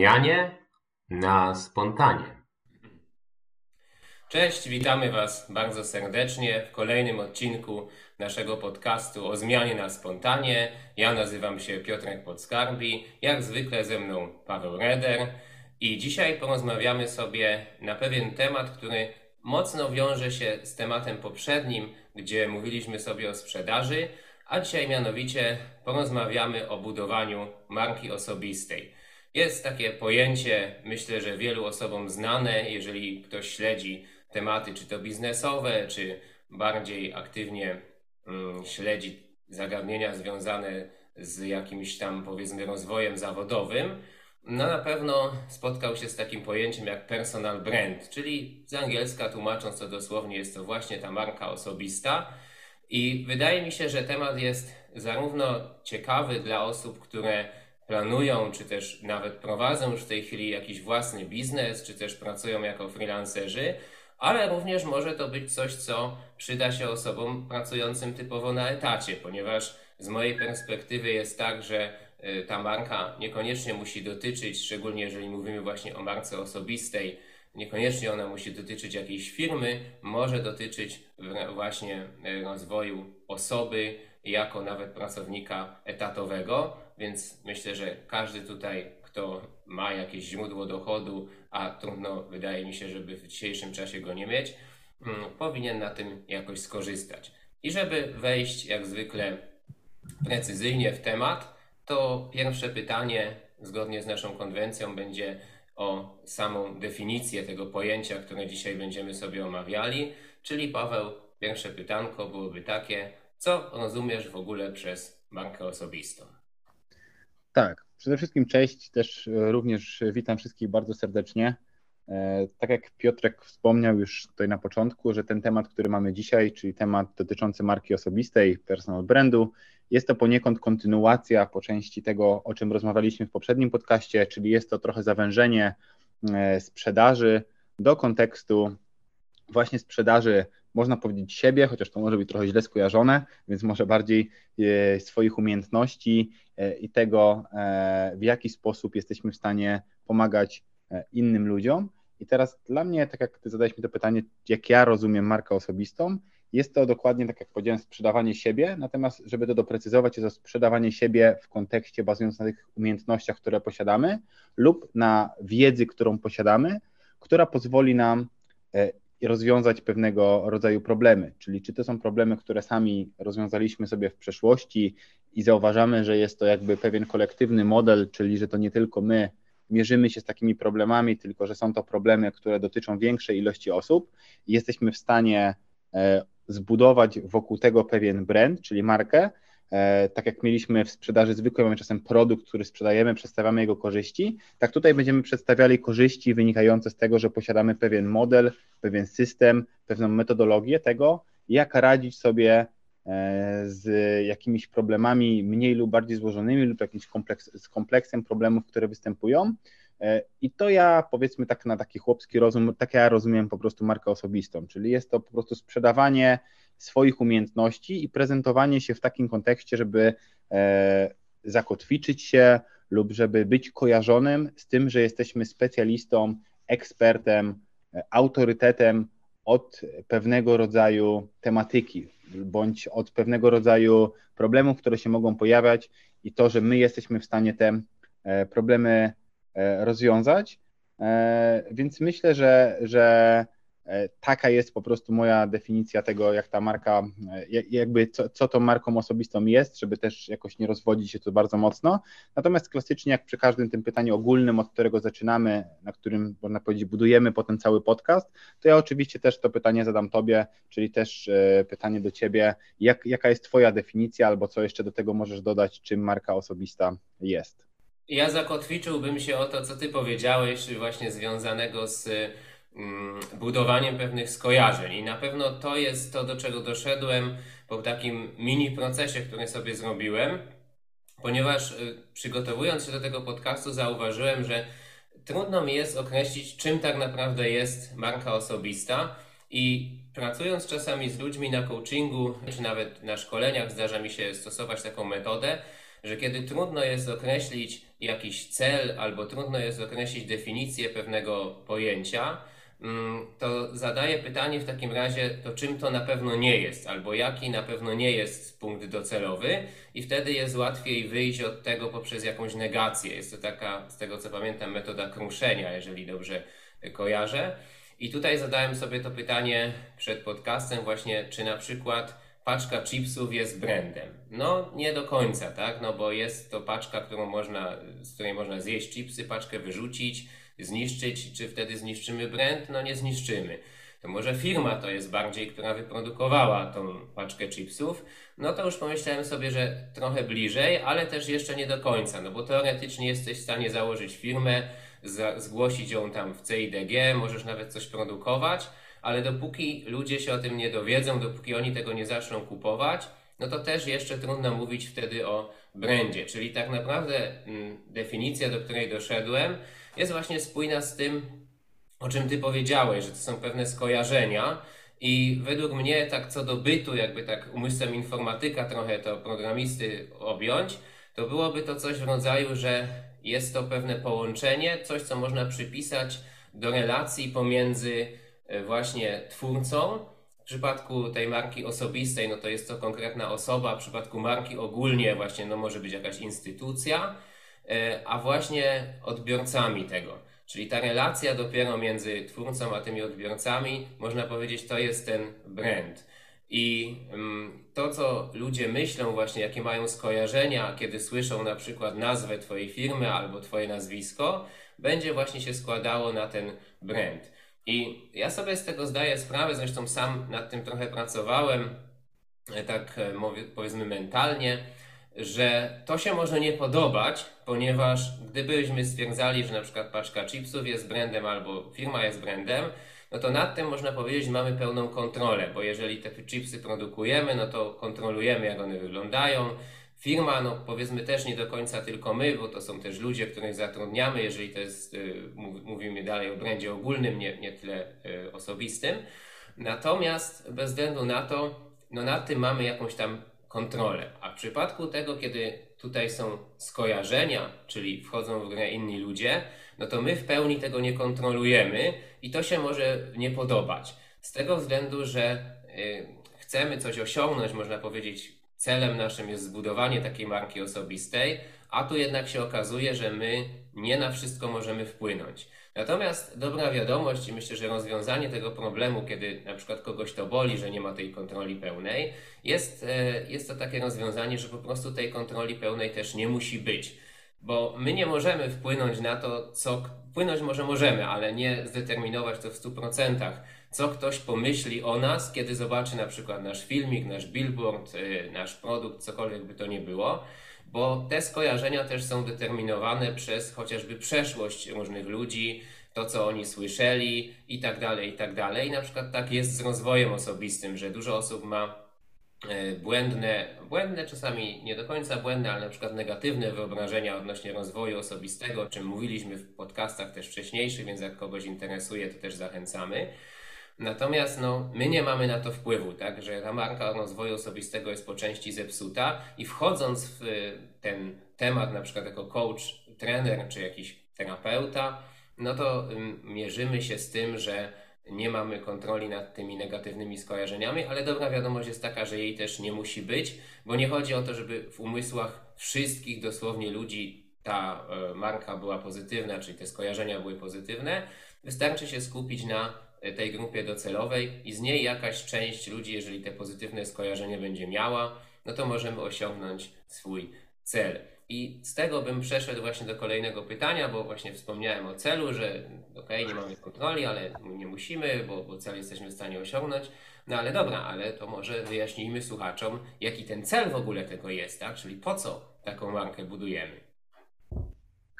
zmianie na spontanie. Cześć, witamy Was bardzo serdecznie w kolejnym odcinku naszego podcastu o zmianie na spontanie. Ja nazywam się Piotrek Podskarbi, jak zwykle ze mną Paweł Reder i dzisiaj porozmawiamy sobie na pewien temat, który mocno wiąże się z tematem poprzednim, gdzie mówiliśmy sobie o sprzedaży, a dzisiaj mianowicie porozmawiamy o budowaniu marki osobistej. Jest takie pojęcie, myślę, że wielu osobom znane, jeżeli ktoś śledzi tematy, czy to biznesowe, czy bardziej aktywnie mm, śledzi zagadnienia związane z jakimś tam, powiedzmy, rozwojem zawodowym. No na pewno spotkał się z takim pojęciem jak personal brand, czyli z angielska tłumacząc to dosłownie jest to właśnie ta marka osobista. I wydaje mi się, że temat jest zarówno ciekawy dla osób, które planują, czy też nawet prowadzą już w tej chwili jakiś własny biznes, czy też pracują jako freelancerzy, ale również może to być coś, co przyda się osobom pracującym typowo na etacie, ponieważ z mojej perspektywy jest tak, że y, ta marka niekoniecznie musi dotyczyć, szczególnie jeżeli mówimy właśnie o marce osobistej, niekoniecznie ona musi dotyczyć jakiejś firmy, może dotyczyć właśnie y, rozwoju osoby jako nawet pracownika etatowego, więc myślę, że każdy tutaj, kto ma jakieś źródło dochodu, a trudno wydaje mi się, żeby w dzisiejszym czasie go nie mieć, mm, powinien na tym jakoś skorzystać. I żeby wejść jak zwykle precyzyjnie w temat, to pierwsze pytanie, zgodnie z naszą konwencją, będzie o samą definicję tego pojęcia, które dzisiaj będziemy sobie omawiali. Czyli Paweł, pierwsze pytanko byłoby takie: co rozumiesz w ogóle przez markę osobistą? Tak, przede wszystkim cześć, też e, również witam wszystkich bardzo serdecznie. E, tak jak Piotrek wspomniał już tutaj na początku, że ten temat, który mamy dzisiaj, czyli temat dotyczący marki osobistej, personal brandu, jest to poniekąd kontynuacja po części tego, o czym rozmawialiśmy w poprzednim podcaście, czyli jest to trochę zawężenie e, sprzedaży do kontekstu właśnie sprzedaży można powiedzieć siebie, chociaż to może być trochę źle skojarzone, więc może bardziej e, swoich umiejętności e, i tego, e, w jaki sposób jesteśmy w stanie pomagać innym ludziom. I teraz dla mnie, tak jak ty zadałeś mi to pytanie, jak ja rozumiem markę osobistą, jest to dokładnie, tak jak powiedziałem, sprzedawanie siebie, natomiast żeby to doprecyzować, jest to sprzedawanie siebie w kontekście bazując na tych umiejętnościach, które posiadamy lub na wiedzy, którą posiadamy, która pozwoli nam i rozwiązać pewnego rodzaju problemy. Czyli czy to są problemy, które sami rozwiązaliśmy sobie w przeszłości i zauważamy, że jest to jakby pewien kolektywny model, czyli że to nie tylko my mierzymy się z takimi problemami, tylko że są to problemy, które dotyczą większej ilości osób i jesteśmy w stanie e, zbudować wokół tego pewien brand, czyli markę, tak jak mieliśmy w sprzedaży zwykłej, mamy czasem produkt, który sprzedajemy, przedstawiamy jego korzyści, tak tutaj będziemy przedstawiali korzyści wynikające z tego, że posiadamy pewien model, pewien system, pewną metodologię tego, jak radzić sobie e, z jakimiś problemami mniej lub bardziej złożonymi lub jakimś kompleks, z kompleksem problemów, które występują. E, I to ja powiedzmy tak na taki chłopski rozum, tak ja rozumiem po prostu markę osobistą, czyli jest to po prostu sprzedawanie swoich umiejętności i prezentowanie się w takim kontekście, żeby e, zakotwiczyć się lub żeby być kojarzonym z tym, że jesteśmy specjalistą, ekspertem, e, autorytetem od pewnego rodzaju tematyki bądź od pewnego rodzaju problemów, które się mogą pojawiać i to, że my jesteśmy w stanie te e, problemy rozwiązać. Więc myślę, że, że taka jest po prostu moja definicja tego, jak ta marka, e, jakby co, co tą marką osobistą jest, żeby też jakoś nie rozwodzić się tu bardzo mocno. Natomiast klasycznie, jak przy każdym tym pytaniu ogólnym, od którego zaczynamy, na którym można powiedzieć, budujemy potem cały podcast, to ja oczywiście też to pytanie zadam Tobie, czyli też e, pytanie do Ciebie, jak, jaka jest Twoja definicja, albo co jeszcze do tego możesz dodać, czym marka osobista jest. Ja zakotwiczyłbym się o to, co Ty powiedziałeś, właśnie związanego z budowaniem pewnych skojarzeń. I na pewno to jest to, do czego doszedłem po takim mini procesie, który sobie zrobiłem, ponieważ y, przygotowując się do tego podcastu, zauważyłem, że trudno mi jest określić, czym tak naprawdę jest marka osobista. I pracując czasami z ludźmi na coachingu, czy nawet na szkoleniach, zdarza mi się stosować taką metodę, że kiedy trudno jest określić, jakiś cel albo trudno jest określić definicję pewnego pojęcia, mm, to zadaję pytanie w takim razie, to czym to na pewno nie jest, albo jaki na pewno nie jest punkt docelowy, i wtedy jest łatwiej wyjść od tego poprzez jakąś negację. Jest to taka, z tego co pamiętam, metoda kruszenia, jeżeli dobrze kojarzę. I tutaj zadałem sobie to pytanie przed podcastem, właśnie, czy na przykład paczka chipsów jest brandem. No, nie do końca, tak? No bo jest to paczka, którą można, z której można zjeść chipsy, paczkę wyrzucić, zniszczyć. Czy wtedy zniszczymy brand? No nie zniszczymy. To może firma to jest bardziej, która wyprodukowała tą paczkę chipsów. No to już pomyślałem sobie, że trochę bliżej, ale też jeszcze nie do końca, no bo teoretycznie jesteś w stanie założyć firmę, zgłosić ją tam w CIDG, możesz nawet coś produkować, ale dopóki ludzie się o tym nie dowiedzą, dopóki oni tego nie zaczną kupować, no to też jeszcze trudno mówić wtedy o brandzie. Czyli tak naprawdę mm, definicja, do której doszedłem, jest właśnie spójna z tym, o czym Ty powiedziałeś, że to są pewne skojarzenia. I według mnie, tak co do bytu, jakby tak umysłem informatyka trochę to programisty objąć, to byłoby to coś w rodzaju, że jest to pewne połączenie, coś co można przypisać do relacji pomiędzy E, właśnie twórcą. W przypadku tej marki osobistej, no to jest to konkretna osoba, w przypadku marki ogólnie właśnie, no może być jakaś instytucja, a właśnie odbiorcami tego. Czyli ta relacja dopiero między twórcą a tymi odbiorcami, można powiedzieć, to jest ten brand. I mm, to, co ludzie myślą, właśnie jakie mają skojarzenia, kiedy słyszą na przykład nazwę Twojej firmy albo Twoje nazwisko, będzie właśnie się składało na ten brand. I ja sobie z tego zdaję sprawę, zresztą sam nad tym trochę pracowałem, e, tak e, powiedzmy mentalnie, że to się może nie podobać, ponieważ gdybyśmy stwierdzali, że na przykład paczka chipsów jest brandem albo firma jest brandem, no to nad tym można powiedzieć, mamy pełną kontrolę, bo jeżeli te chipsy produkujemy, no to kontrolujemy, jak one wyglądają, Firma, no powiedzmy też nie do końca tylko my, bo to są też ludzie, których zatrudniamy, jeżeli to jest, y, mówimy dalej o brandzie ogólnym, nie, nie tyle y, osobistym. Natomiast bez względu na to, no nad tym mamy jakąś tam kontrolę. A w przypadku tego, kiedy tutaj są skojarzenia, czyli wchodzą w grę inni ludzie, no to my w pełni tego nie kontrolujemy i to się może nie podobać. Z tego względu, że y, chcemy coś osiągnąć, można powiedzieć, celem naszym jest zbudowanie takiej marki osobistej, a tu jednak się okazuje, że my nie na wszystko możemy wpłynąć. Natomiast dobra wiadomość i myślę, że rozwiązanie tego problemu, kiedy na przykład kogoś to boli, że nie ma tej kontroli pełnej, jest, e, jest to takie rozwiązanie, że po prostu tej kontroli pełnej też nie musi być. Bo my nie możemy wpłynąć na to, co. Wpłynąć może możemy, ale nie zdeterminować to w 100% co ktoś pomyśli o nas, kiedy zobaczy na przykład nasz filmik, nasz billboard, y, nasz produkt, cokolwiek by to nie było, bo te skojarzenia też są determinowane przez chociażby przeszłość różnych ludzi, to co oni słyszeli i tak dalej, i tak dalej. Na przykład tak jest z rozwojem osobistym, że dużo osób ma y, błędne, błędne, czasami nie do końca błędne, ale na przykład negatywne wyobrażenia odnośnie rozwoju osobistego, o czym mówiliśmy w podcastach też wcześniejszych, więc jak kogoś interesuje, to też zachęcamy. Natomiast no, my nie mamy na to wpływu, tak, że ta marka rozwoju osobistego jest po części zepsuta i wchodząc w y, ten temat na przykład jako coach, trener czy jakiś terapeuta, no to mierzymy się z tym, że nie mamy kontroli nad tymi negatywnymi skojarzeniami, ale dobra wiadomość jest taka, że jej też nie musi być, bo nie chodzi o to, żeby w umysłach wszystkich dosłownie ludzi ta e, marka była pozytywna, czyli te skojarzenia były pozytywne. Wystarczy się skupić na tej grupie docelowej i z niej jakaś część ludzi, jeżeli te pozytywne skojarzenie będzie miała, no to możemy osiągnąć swój cel. I z tego bym przeszedł właśnie do kolejnego pytania, bo właśnie wspomniałem o celu, że ok, nie mamy kontroli, ale nie musimy, bo, bo cel jesteśmy w stanie osiągnąć. No ale dobra, ale to może wyjaśnijmy słuchaczom, jaki ten cel w ogóle tego jest, tak? Czyli po co taką markę budujemy.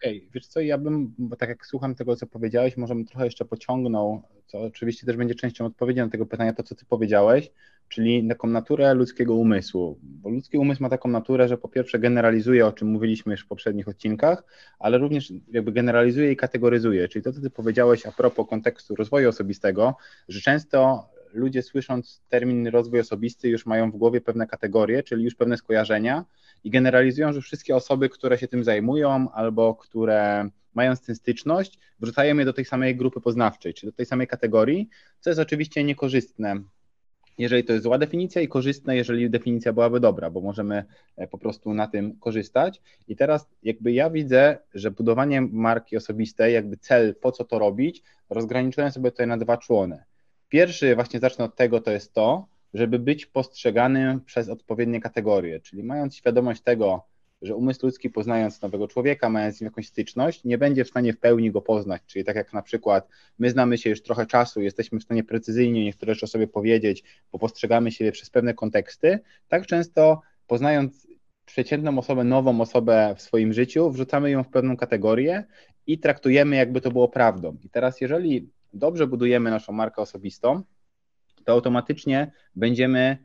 Okej, okay. wiesz co, ja bym, bo tak jak słucham tego, co powiedziałeś, może bym trochę jeszcze pociągnął, co oczywiście też będzie częścią odpowiedzi na tego pytania, to co ty powiedziałeś, czyli taką naturę ludzkiego umysłu, bo ludzki umysł ma taką naturę, że po pierwsze generalizuje, o czym mówiliśmy już w poprzednich odcinkach, ale również jakby generalizuje i kategoryzuje, czyli to, co ty powiedziałeś a propos kontekstu rozwoju osobistego, że często ludzie słysząc termin rozwój osobisty już mają w głowie pewne kategorie, czyli już pewne skojarzenia i generalizują, że wszystkie osoby, które się tym zajmują albo które mają z tym styczność, wrzucają je do tej samej grupy poznawczej, czy do tej samej kategorii, co jest oczywiście niekorzystne jeżeli to jest zła definicja i korzystne, jeżeli definicja byłaby dobra, bo możemy e, po prostu na tym korzystać. I teraz jakby ja widzę, że budowanie marki osobistej, jakby cel, po co to robić, rozgraniczyłem sobie tutaj na dwa człony. Pierwszy, właśnie zacznę od tego, to jest to, żeby być postrzeganym przez odpowiednie kategorie, czyli mając świadomość tego, że umysł ludzki poznając nowego człowieka, mając z nim jakąś styczność, nie będzie w stanie w pełni go poznać. Czyli tak jak na przykład my znamy się już trochę czasu, jesteśmy w stanie precyzyjnie niektóre rzeczy o sobie powiedzieć, bo postrzegamy siebie przez pewne konteksty, tak często poznając przeciętną osobę, nową osobę w swoim życiu, wrzucamy ją w pewną kategorię i traktujemy, jakby to było prawdą. I teraz, jeżeli dobrze budujemy naszą markę osobistą, to automatycznie będziemy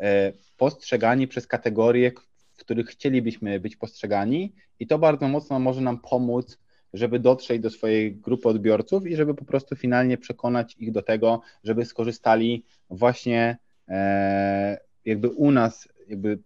e, postrzegani przez kategorie, w których chcielibyśmy być postrzegani, i to bardzo mocno może nam pomóc, żeby dotrzeć do swojej grupy odbiorców i żeby po prostu finalnie przekonać ich do tego, żeby skorzystali właśnie e, jakby u nas, jakby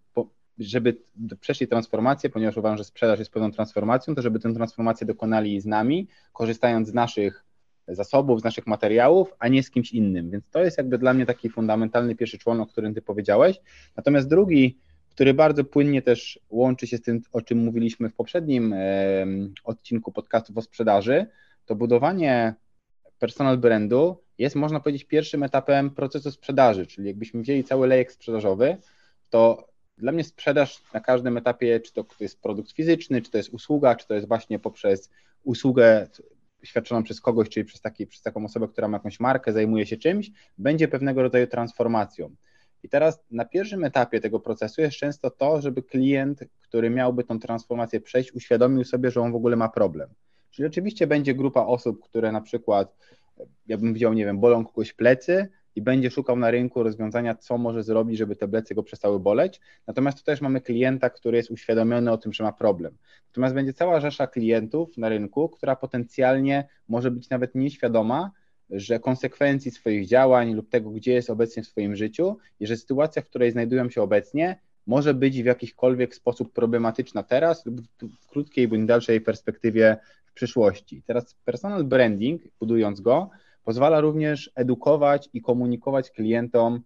żeby przeszli transformację, ponieważ uważam, że sprzedaż jest pewną transformacją, to żeby tę transformację dokonali z nami, korzystając z naszych zasobów, z naszych materiałów, a nie z kimś innym. Więc to jest jakby dla mnie taki fundamentalny pierwszy człon, o którym ty powiedziałeś. Natomiast drugi, który bardzo płynnie też łączy się z tym, o czym mówiliśmy w poprzednim odcinku podcastów o sprzedaży, to budowanie personal brandu jest, można powiedzieć, pierwszym etapem procesu sprzedaży, czyli jakbyśmy wzięli cały lejek sprzedażowy, to dla mnie sprzedaż na każdym etapie, czy to jest produkt fizyczny, czy to jest usługa, czy to jest właśnie poprzez usługę świadczoną przez kogoś, czyli przez, taki, przez taką osobę, która ma jakąś markę, zajmuje się czymś, będzie pewnego rodzaju transformacją. I teraz na pierwszym etapie tego procesu jest często to, żeby klient, który miałby tą transformację przejść, uświadomił sobie, że on w ogóle ma problem. Czyli oczywiście będzie grupa osób, które na przykład, ja bym wziął, nie wiem, bolą kogoś plecy i będzie szukał na rynku rozwiązania, co może zrobić, żeby te plecy go przestały boleć. Natomiast tu też mamy klienta, który jest uświadomiony o tym, że ma problem. Natomiast będzie cała rzesza klientów na rynku, która potencjalnie może być nawet nieświadoma, że konsekwencji swoich działań lub tego, gdzie jest obecnie w swoim życiu i że sytuacja, w której znajdują się obecnie, może być w jakikolwiek sposób problematyczna teraz lub w krótkiej bądź dalszej perspektywie w przyszłości. Teraz personal branding, budując go, pozwala również edukować i komunikować klientom,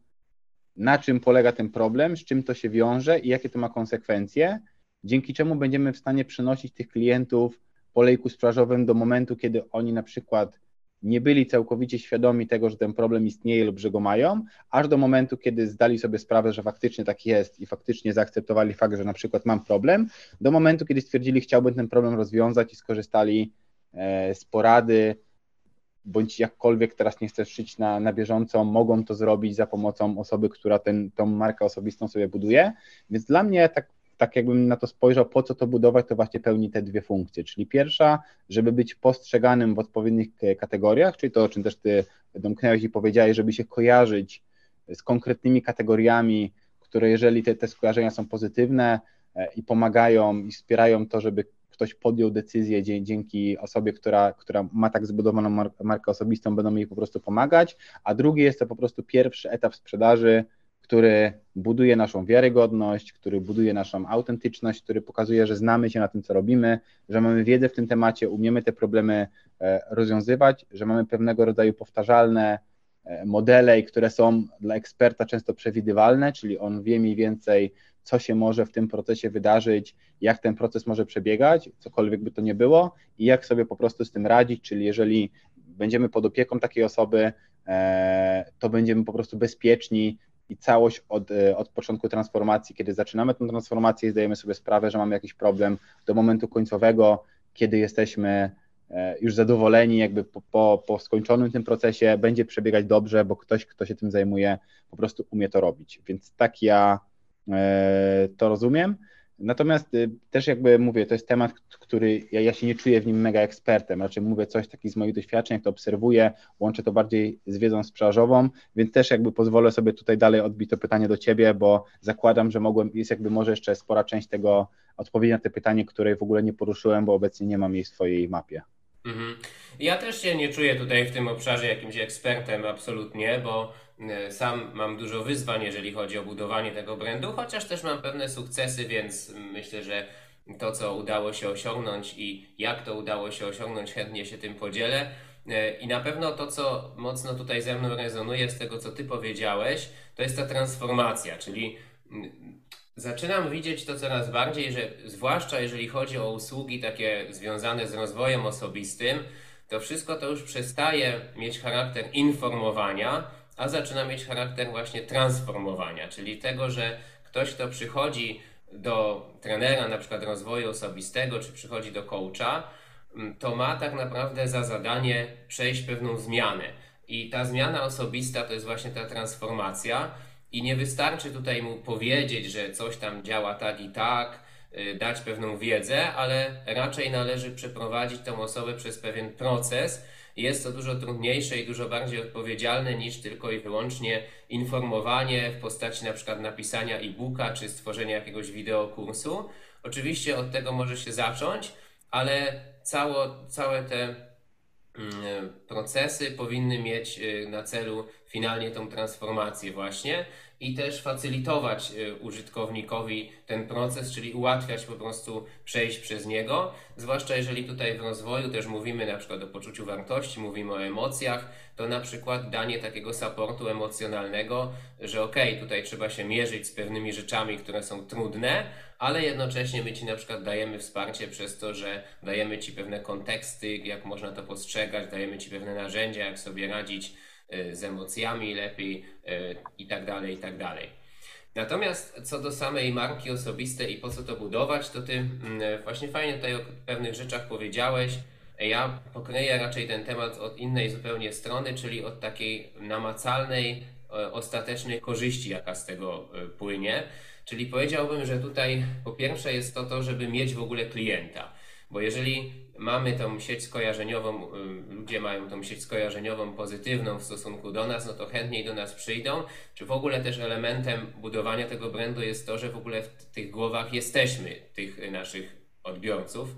na czym polega ten problem, z czym to się wiąże i jakie to ma konsekwencje, dzięki czemu będziemy w stanie przynosić tych klientów po lejku sprzedażowym do momentu, kiedy oni na przykład nie byli całkowicie świadomi tego, że ten problem istnieje lub że go mają, aż do momentu, kiedy zdali sobie sprawę, że faktycznie tak jest i faktycznie zaakceptowali fakt, że na przykład mam problem, do momentu, kiedy stwierdzili, chciałbym ten problem rozwiązać i skorzystali e, z porady, bądź jakkolwiek teraz nie chcesz szyć na, na bieżąco, mogą to zrobić za pomocą osoby, która ten, tą markę osobistą sobie buduje. Więc dla mnie tak tak jakbym na to spojrzał, po co to budować, to właśnie pełni te dwie funkcje. Czyli pierwsza, żeby być postrzeganym w odpowiednich kategoriach, czyli to, o czym też ty domknęłeś i powiedziałeś, żeby się kojarzyć z konkretnymi kategoriami, które jeżeli te, te skojarzenia są pozytywne e, i pomagają i wspierają to, żeby ktoś podjął decyzję dzięki osobie, która, która ma tak zbudowaną markę osobistą, będą jej po prostu pomagać, a drugi jest to po prostu pierwszy etap sprzedaży, który buduje naszą wiarygodność, który buduje naszą autentyczność, który pokazuje, że znamy się na tym, co robimy, że mamy wiedzę w tym temacie, umiemy te problemy e, rozwiązywać, że mamy pewnego rodzaju powtarzalne e, modele, które są dla eksperta często przewidywalne, czyli on wie mniej więcej, co się może w tym procesie wydarzyć, jak ten proces może przebiegać, cokolwiek by to nie było i jak sobie po prostu z tym radzić, czyli jeżeli będziemy pod opieką takiej osoby, e, to będziemy po prostu bezpieczni i całość od, e, od początku transformacji, kiedy zaczynamy tę transformację i zdajemy sobie sprawę, że mamy jakiś problem, do momentu końcowego, kiedy jesteśmy e, już zadowoleni, jakby po, po, po skończonym tym procesie będzie przebiegać dobrze, bo ktoś, kto się tym zajmuje, po prostu umie to robić. Więc tak ja to rozumiem. Natomiast y, też jakby mówię, to jest temat, który ja, ja się nie czuję w nim mega ekspertem, raczej mówię coś takich z moich doświadczeń, jak to obserwuję, łączę to bardziej z wiedzą sprzedażową, więc też jakby pozwolę sobie tutaj dalej odbić to pytanie do Ciebie, bo zakładam, że mogłem, jest jakby może jeszcze spora część tego odpowiedzi na te pytanie, której w ogóle nie poruszyłem, bo obecnie nie mam jej w swojej mapie. Mhm. Ja też się nie czuję tutaj w tym obszarze jakimś ekspertem absolutnie, bo e, sam mam dużo wyzwań, jeżeli chodzi o budowanie tego brandu, chociaż też mam pewne sukcesy, więc myślę, że to, co udało się osiągnąć i jak to udało się osiągnąć, chętnie się tym podzielę. E, I na pewno to, co mocno tutaj ze mną rezonuje z tego, co Ty powiedziałeś, to jest ta transformacja, czyli zaczynam widzieć to coraz bardziej, że zwłaszcza jeżeli chodzi o usługi takie związane z rozwojem osobistym, to wszystko to już przestaje mieć charakter informowania, a zaczyna mieć charakter właśnie transformowania, czyli tego, że ktoś, kto przychodzi do trenera na przykład rozwoju osobistego, czy przychodzi do coacha, mm, to ma tak naprawdę za zadanie przejść pewną zmianę. I ta zmiana osobista to jest właśnie ta transformacja. I nie wystarczy tutaj mu powiedzieć, że coś tam działa tak i tak, y, dać pewną wiedzę, ale raczej należy przeprowadzić tę osobę przez pewien proces. Jest to dużo trudniejsze i dużo bardziej odpowiedzialne niż tylko i wyłącznie informowanie w postaci na przykład napisania e-booka czy stworzenia jakiegoś wideokursu. Oczywiście od tego może się zacząć, ale cało, całe te mm, procesy powinny mieć y, na celu finalnie tą transformację właśnie i też facylitować y, użytkownikowi ten proces, czyli ułatwiać po prostu przejść przez niego, zwłaszcza jeżeli tutaj w rozwoju też mówimy na przykład o poczuciu wartości, mówimy o emocjach, to na przykład danie takiego supportu emocjonalnego, że ok, tutaj trzeba się mierzyć z pewnymi rzeczami, które są trudne, ale jednocześnie my Ci na przykład dajemy wsparcie przez to, że dajemy Ci pewne konteksty, jak można to postrzegać, dajemy Ci pewne narzędzia, jak sobie radzić z emocjami lepiej y, i tak dalej, i tak dalej. Natomiast co do samej marki osobistej i po co to budować, to ty mm, właśnie fajnie tutaj o pewnych rzeczach powiedziałeś. Ja pokryję raczej ten temat od innej zupełnie strony, czyli od takiej namacalnej, ostatecznej korzyści, jaka z tego płynie. Czyli powiedziałbym, że tutaj po pierwsze jest to to, żeby mieć w ogóle klienta. Bo jeżeli mamy tą sieć skojarzeniową, y, ludzie mają tą sieć skojarzeniową pozytywną w stosunku do nas, no to chętniej do nas przyjdą. Czy w ogóle też elementem budowania tego brandu jest to, że w ogóle w tych głowach jesteśmy, tych naszych odbiorców,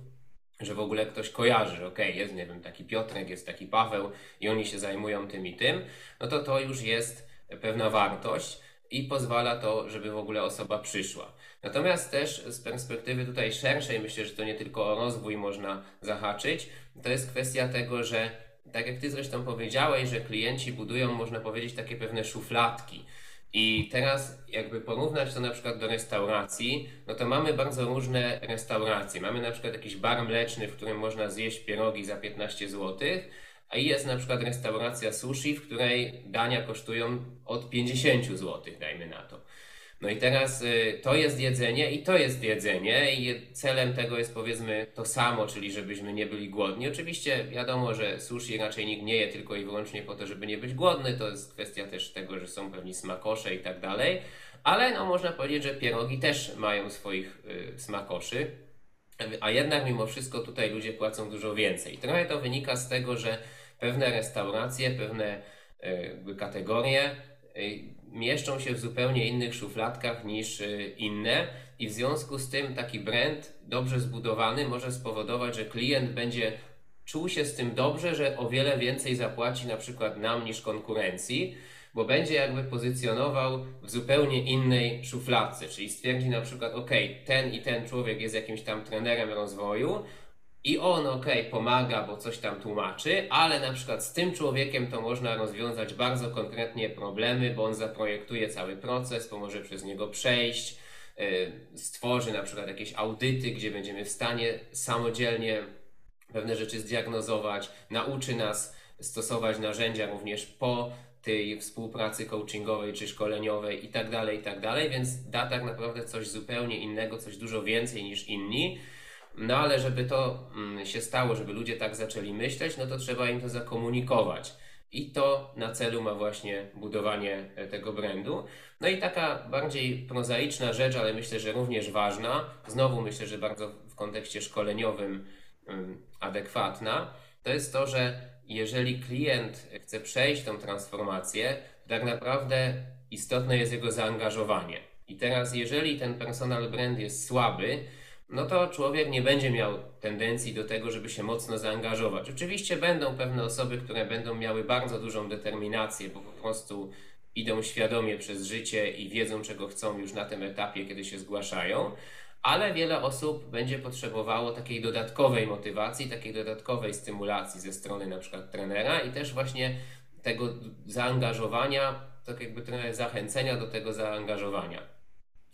że w ogóle ktoś kojarzy, że okej, okay, jest, nie wiem, taki Piotrek, jest taki Paweł i oni się zajmują tym i tym, no to to już jest pewna wartość i pozwala to, żeby w ogóle osoba przyszła. Natomiast też z perspektywy tutaj szerszej, myślę, że to nie tylko o rozwój można zahaczyć, to jest kwestia tego, że tak jak Ty zresztą powiedziałeś, że klienci budują, można powiedzieć, takie pewne szufladki. I teraz, jakby porównać to na przykład do restauracji, no to mamy bardzo różne restauracje. Mamy na przykład jakiś bar mleczny, w którym można zjeść pierogi za 15 zł, a jest na przykład restauracja sushi, w której dania kosztują od 50 zł, dajmy na to. No i teraz y, to jest jedzenie i to jest jedzenie i celem tego jest powiedzmy to samo, czyli żebyśmy nie byli głodni. Oczywiście wiadomo, że sushi raczej nikt nie je tylko i wyłącznie po to, żeby nie być głodny. To jest kwestia też tego, że są pewni smakosze i tak dalej. Ale no można powiedzieć, że pierogi też mają swoich y, smakoszy. A jednak mimo wszystko tutaj ludzie płacą dużo więcej. Trochę to wynika z tego, że pewne restauracje, pewne y, kategorie y, mieszczą się w zupełnie innych szufladkach niż y, inne i w związku z tym taki brand dobrze zbudowany może spowodować, że klient będzie czuł się z tym dobrze, że o wiele więcej zapłaci na przykład nam niż konkurencji, bo będzie jakby pozycjonował w zupełnie innej szufladce, czyli stwierdzi na przykład, ok, ten i ten człowiek jest jakimś tam trenerem rozwoju, i on, ok, pomaga, bo coś tam tłumaczy, ale na przykład z tym człowiekiem to można rozwiązać bardzo konkretnie problemy, bo on zaprojektuje cały proces, pomoże przez niego przejść, y, stworzy na przykład jakieś audyty, gdzie będziemy w stanie samodzielnie pewne rzeczy zdiagnozować, nauczy nas stosować narzędzia również po tej współpracy coachingowej czy szkoleniowej i tak dalej, i tak dalej, więc da tak naprawdę coś zupełnie innego, coś dużo więcej niż inni no ale żeby to mm, się stało, żeby ludzie tak zaczęli myśleć, no to trzeba im to zakomunikować. I to na celu ma właśnie budowanie e, tego brandu. No i taka bardziej prozaiczna rzecz, ale myślę, że również ważna, znowu myślę, że bardzo w kontekście szkoleniowym mm, adekwatna, to jest to, że jeżeli klient chce przejść tą transformację, tak naprawdę istotne jest jego zaangażowanie. I teraz, jeżeli ten personal brand jest słaby, no to człowiek nie będzie miał tendencji do tego, żeby się mocno zaangażować. Oczywiście będą pewne osoby, które będą miały bardzo dużą determinację, bo po prostu idą świadomie przez życie i wiedzą, czego chcą już na tym etapie, kiedy się zgłaszają, ale wiele osób będzie potrzebowało takiej dodatkowej motywacji, takiej dodatkowej stymulacji ze strony na przykład trenera i też właśnie tego zaangażowania, tak jakby zachęcenia do tego zaangażowania.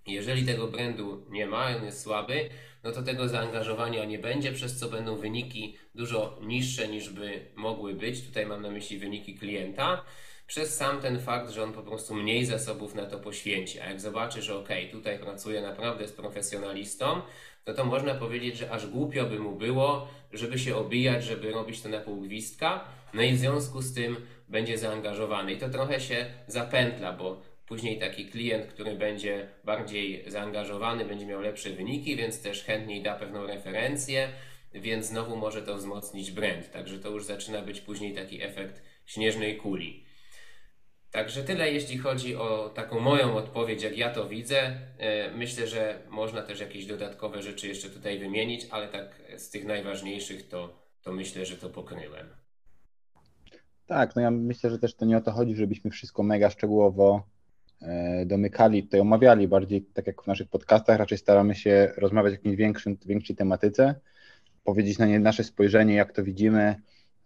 Jeżeli tego brandu nie ma, on jest słaby, no to tego zaangażowania nie będzie, przez co będą wyniki dużo niższe niż by mogły być. Tutaj mam na myśli wyniki klienta, przez sam ten fakt, że on po prostu mniej zasobów na to poświęci. A jak zobaczy, że ok, tutaj pracuje naprawdę z profesjonalistą, no to można powiedzieć, że aż głupio by mu było, żeby się obijać, żeby robić to na pół gwizdka. No i w związku z tym będzie zaangażowany. I to trochę się zapętla, bo Później taki klient, który będzie bardziej zaangażowany, będzie miał lepsze wyniki, więc też chętniej da pewną referencję, więc znowu może to wzmocnić brand. Także to już zaczyna być później taki efekt śnieżnej kuli. Także tyle, jeśli chodzi o taką moją odpowiedź, jak ja to widzę. E, myślę, że można też jakieś dodatkowe rzeczy jeszcze tutaj wymienić, ale tak z tych najważniejszych to, to myślę, że to pokryłem. Tak, no ja myślę, że też to nie o to chodzi, żebyśmy wszystko mega szczegółowo domykali, tutaj omawiali bardziej, tak jak w naszych podcastach, raczej staramy się rozmawiać o jakiejś większej tematyce, powiedzieć na nie nasze spojrzenie, jak to widzimy,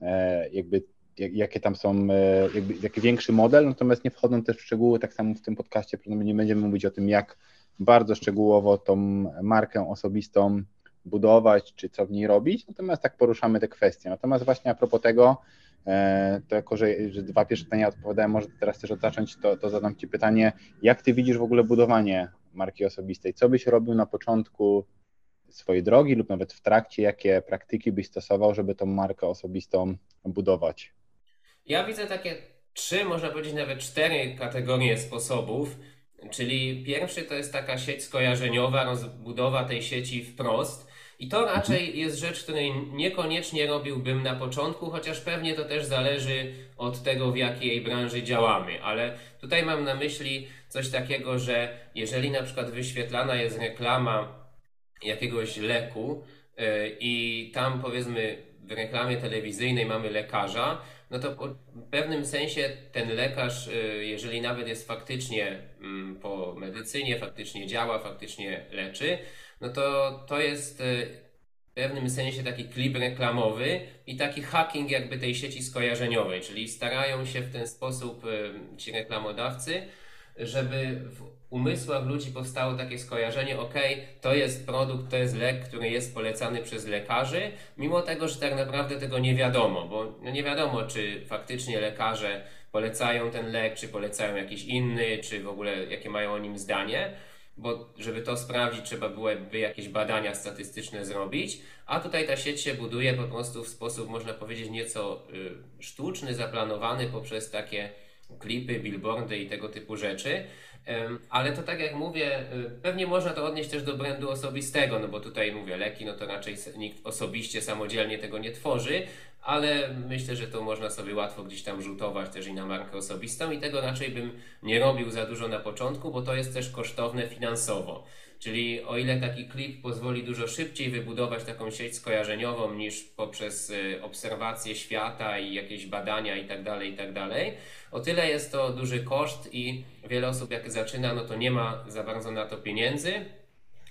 e, jakby jakie tam są, e, jakby, jaki większy model, natomiast nie wchodzą też w szczegóły, tak samo w tym podcaście nie będziemy mówić o tym, jak bardzo szczegółowo tą markę osobistą budować, czy co w niej robić, natomiast tak poruszamy te kwestie. Natomiast właśnie a propos tego, E, to jako, że, że dwa pierwsze pytania odpowiadałem, może teraz też zacząć, to, to zadam Ci pytanie, jak Ty widzisz w ogóle budowanie marki osobistej? Co byś robił na początku swojej drogi lub nawet w trakcie, jakie praktyki byś stosował, żeby tą markę osobistą budować? Ja widzę takie trzy, można powiedzieć nawet cztery kategorie sposobów. Czyli pierwszy to jest taka sieć skojarzeniowa, rozbudowa tej sieci wprost. I to raczej jest rzecz, której niekoniecznie robiłbym na początku, chociaż pewnie to też zależy od tego, w jakiej branży działamy. Ale tutaj mam na myśli coś takiego, że jeżeli na przykład wyświetlana jest reklama jakiegoś leku yy, i tam powiedzmy w reklamie telewizyjnej mamy lekarza, no to w pewnym sensie ten lekarz, yy, jeżeli nawet jest faktycznie mm, po medycynie, faktycznie działa, faktycznie leczy, no to to jest y, w pewnym sensie taki klip reklamowy i taki hacking jakby tej sieci skojarzeniowej, czyli starają się w ten sposób y, ci reklamodawcy, żeby w umysłach ludzi powstało takie skojarzenie, ok, to jest produkt, to jest lek, który jest polecany przez lekarzy, mimo tego, że tak naprawdę tego nie wiadomo, bo no nie wiadomo, czy faktycznie lekarze polecają ten lek, czy polecają jakiś inny, czy w ogóle jakie mają o nim zdanie bo żeby to sprawdzić, trzeba byłoby jakieś badania statystyczne zrobić, a tutaj ta sieć się buduje po prostu w sposób, można powiedzieć, nieco y, sztuczny, zaplanowany poprzez takie klipy, billboardy i tego typu rzeczy. Ale to tak jak mówię, y, pewnie można to odnieść też do brandu osobistego, no bo tutaj mówię, leki, no to raczej nikt osobiście, samodzielnie tego nie tworzy, ale myślę, że to można sobie łatwo gdzieś tam rzutować też i na markę osobistą i tego raczej bym nie robił za dużo na początku, bo to jest też kosztowne finansowo. Czyli o ile taki klip pozwoli dużo szybciej wybudować taką sieć skojarzeniową niż poprzez y, obserwację świata i jakieś badania itd., tak itd., tak o tyle jest to duży koszt i wiele osób jak zaczyna, no to nie ma za bardzo na to pieniędzy,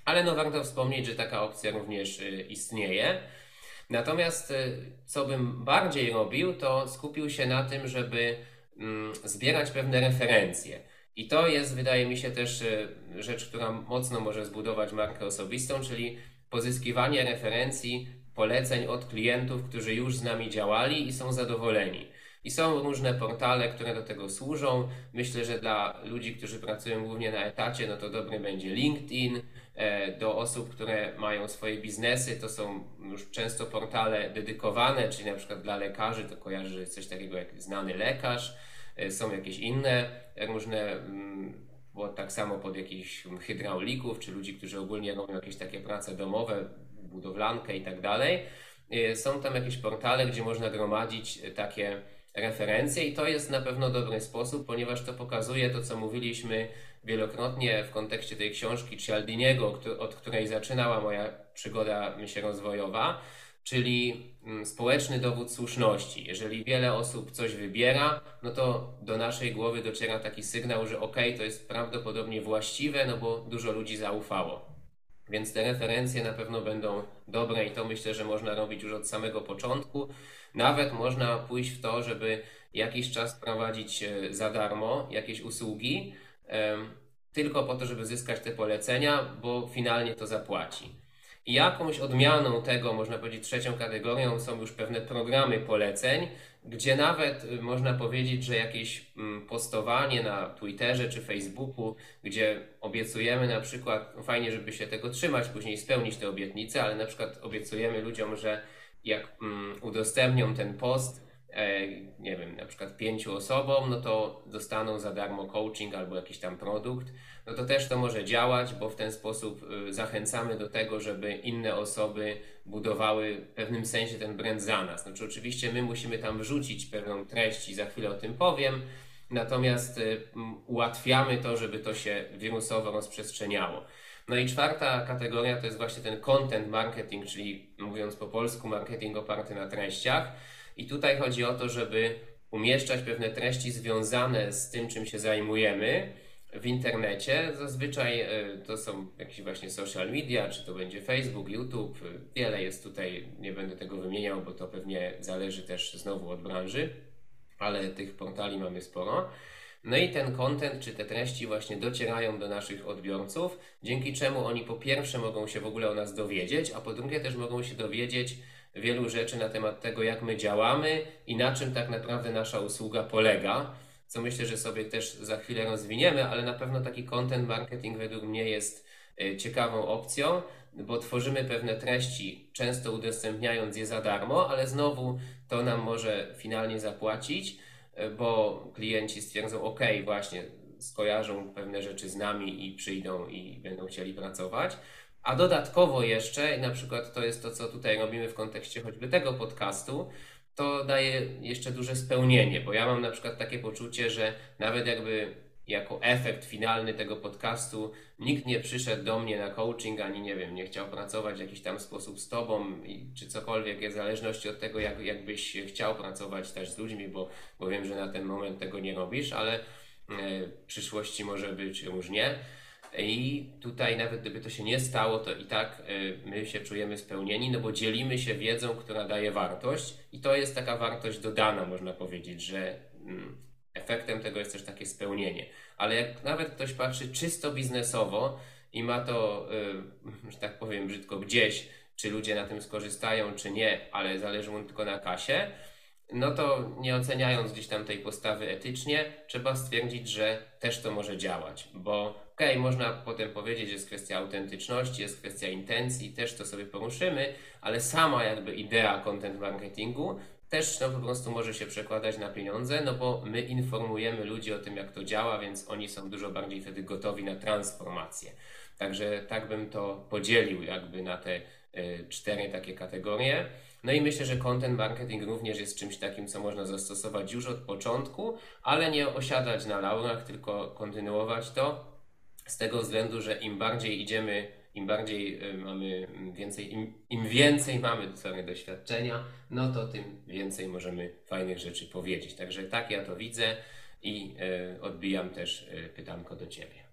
ale no warto wspomnieć, że taka opcja również y, istnieje. Natomiast y, co bym bardziej robił, to skupił się na tym, żeby mm, zbierać pewne referencje. I to jest, wydaje mi się, też y, rzecz, która mocno może zbudować markę osobistą, czyli pozyskiwanie referencji, poleceń od klientów, którzy już z nami działali i są zadowoleni. I są różne portale, które do tego służą. Myślę, że dla ludzi, którzy pracują głównie na etacie, no to dobry będzie LinkedIn. E, do osób, które mają swoje biznesy, to są już często portale dedykowane, czyli na przykład dla lekarzy to kojarzy coś takiego jak znany lekarz. E, są jakieś inne różne mm, bo tak samo pod jakichś hydraulików, czy ludzi, którzy ogólnie robią jakieś takie prace domowe, budowlankę i tak dalej. E, są tam jakieś portale, gdzie można gromadzić takie referencje i to jest na pewno dobry sposób, ponieważ to pokazuje to, co mówiliśmy wielokrotnie w kontekście tej książki Cialdiniego, od której zaczynała moja przygoda myślę rozwojowa, czyli mm, społeczny dowód słuszności. Jeżeli wiele osób coś wybiera, no to do naszej głowy dociera taki sygnał, że ok, to jest prawdopodobnie właściwe, no bo dużo ludzi zaufało. Więc te referencje na pewno będą dobre i to myślę, że można robić już od samego początku. Nawet można pójść w to, żeby jakiś czas prowadzić e, za darmo jakieś usługi, tylko po to, żeby zyskać te polecenia, bo finalnie to zapłaci. Jakąś odmianą tego, można powiedzieć, trzecią kategorią są już pewne programy poleceń, gdzie nawet y, można powiedzieć, że jakieś mm, postowanie na Twitterze czy Facebooku, gdzie obiecujemy na przykład, no fajnie, żeby się tego trzymać, później spełnić te obietnice, ale na przykład obiecujemy ludziom, że jak mm, udostępnią ten post, E, nie wiem, na przykład pięciu osobom, no to dostaną za darmo coaching albo jakiś tam produkt, no to też to może działać, bo w ten sposób y, zachęcamy do tego, żeby inne osoby budowały w pewnym sensie ten brand za nas. Znaczy oczywiście my musimy tam wrzucić pewną treść i za chwilę o tym powiem, natomiast y, ułatwiamy to, żeby to się wirusowo rozprzestrzeniało. No i czwarta kategoria to jest właśnie ten content marketing, czyli mówiąc po polsku, marketing oparty na treściach. I tutaj chodzi o to, żeby umieszczać pewne treści związane z tym, czym się zajmujemy w internecie. Zazwyczaj e, to są jakieś właśnie social media, czy to będzie Facebook, YouTube. Wiele jest tutaj, nie będę tego wymieniał, bo to pewnie zależy też znowu od branży, ale tych portali mamy sporo. No i ten content, czy te treści właśnie docierają do naszych odbiorców, dzięki czemu oni po pierwsze mogą się w ogóle o nas dowiedzieć, a po drugie też mogą się dowiedzieć, wielu rzeczy na temat tego, jak my działamy i na czym tak naprawdę nasza usługa polega, co myślę, że sobie też za chwilę rozwiniemy, ale na pewno taki content marketing według mnie jest e, ciekawą opcją, bo tworzymy pewne treści, często udostępniając je za darmo, ale znowu to nam może finalnie zapłacić, e, bo klienci stwierdzą, ok, właśnie skojarzą pewne rzeczy z nami i przyjdą i będą chcieli pracować. A dodatkowo jeszcze, na przykład to jest to, co tutaj robimy w kontekście choćby tego podcastu, to daje jeszcze duże spełnienie, bo ja mam na przykład takie poczucie, że nawet jakby jako efekt finalny tego podcastu nikt nie przyszedł do mnie na coaching, ani nie wiem, nie chciał pracować w jakiś tam sposób z tobą, czy cokolwiek, w zależności od tego, jak, jakbyś chciał pracować też z ludźmi, bo, bo wiem, że na ten moment tego nie robisz, ale e, w przyszłości może być różnie. I tutaj nawet gdyby to się nie stało, to i tak y, my się czujemy spełnieni, no bo dzielimy się wiedzą, która daje wartość i to jest taka wartość dodana, można powiedzieć, że mm, efektem tego jest też takie spełnienie. Ale jak nawet ktoś patrzy czysto biznesowo i ma to, y, że tak powiem brzydko, gdzieś, czy ludzie na tym skorzystają, czy nie, ale zależy mu tylko na kasie, no to nie oceniając gdzieś tam tej postawy etycznie, trzeba stwierdzić, że też to może działać, bo okay, można potem powiedzieć, że jest kwestia autentyczności, jest kwestia intencji, też to sobie poruszymy, ale sama jakby idea content marketingu też no, po prostu może się przekładać na pieniądze, no bo my informujemy ludzi o tym, jak to działa, więc oni są dużo bardziej wtedy gotowi na transformację. Także tak bym to podzielił jakby na te y, cztery takie kategorie. No i myślę, że content marketing również jest czymś takim, co można zastosować już od początku, ale nie osiadać na laurach, tylko kontynuować to z tego względu, że im bardziej idziemy, im bardziej y, mamy więcej, im, im więcej mamy sorry, doświadczenia, no to tym więcej możemy fajnych rzeczy powiedzieć. Także tak ja to widzę i y, odbijam też y, pytanko do Ciebie.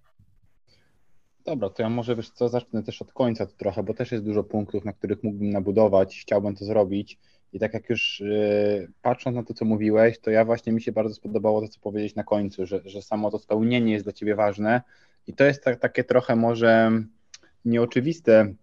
Dobra, to ja może wiesz co, zacznę też od końca to trochę, bo też jest dużo punktów, na których mógłbym nabudować, chciałbym to zrobić. I tak jak już yy, patrząc na to, co mówiłeś, to ja właśnie mi się bardzo spodobało to, co powiedzieć na końcu, że, że samo to spełnienie jest dla ciebie ważne, i to jest tak, takie trochę może nieoczywiste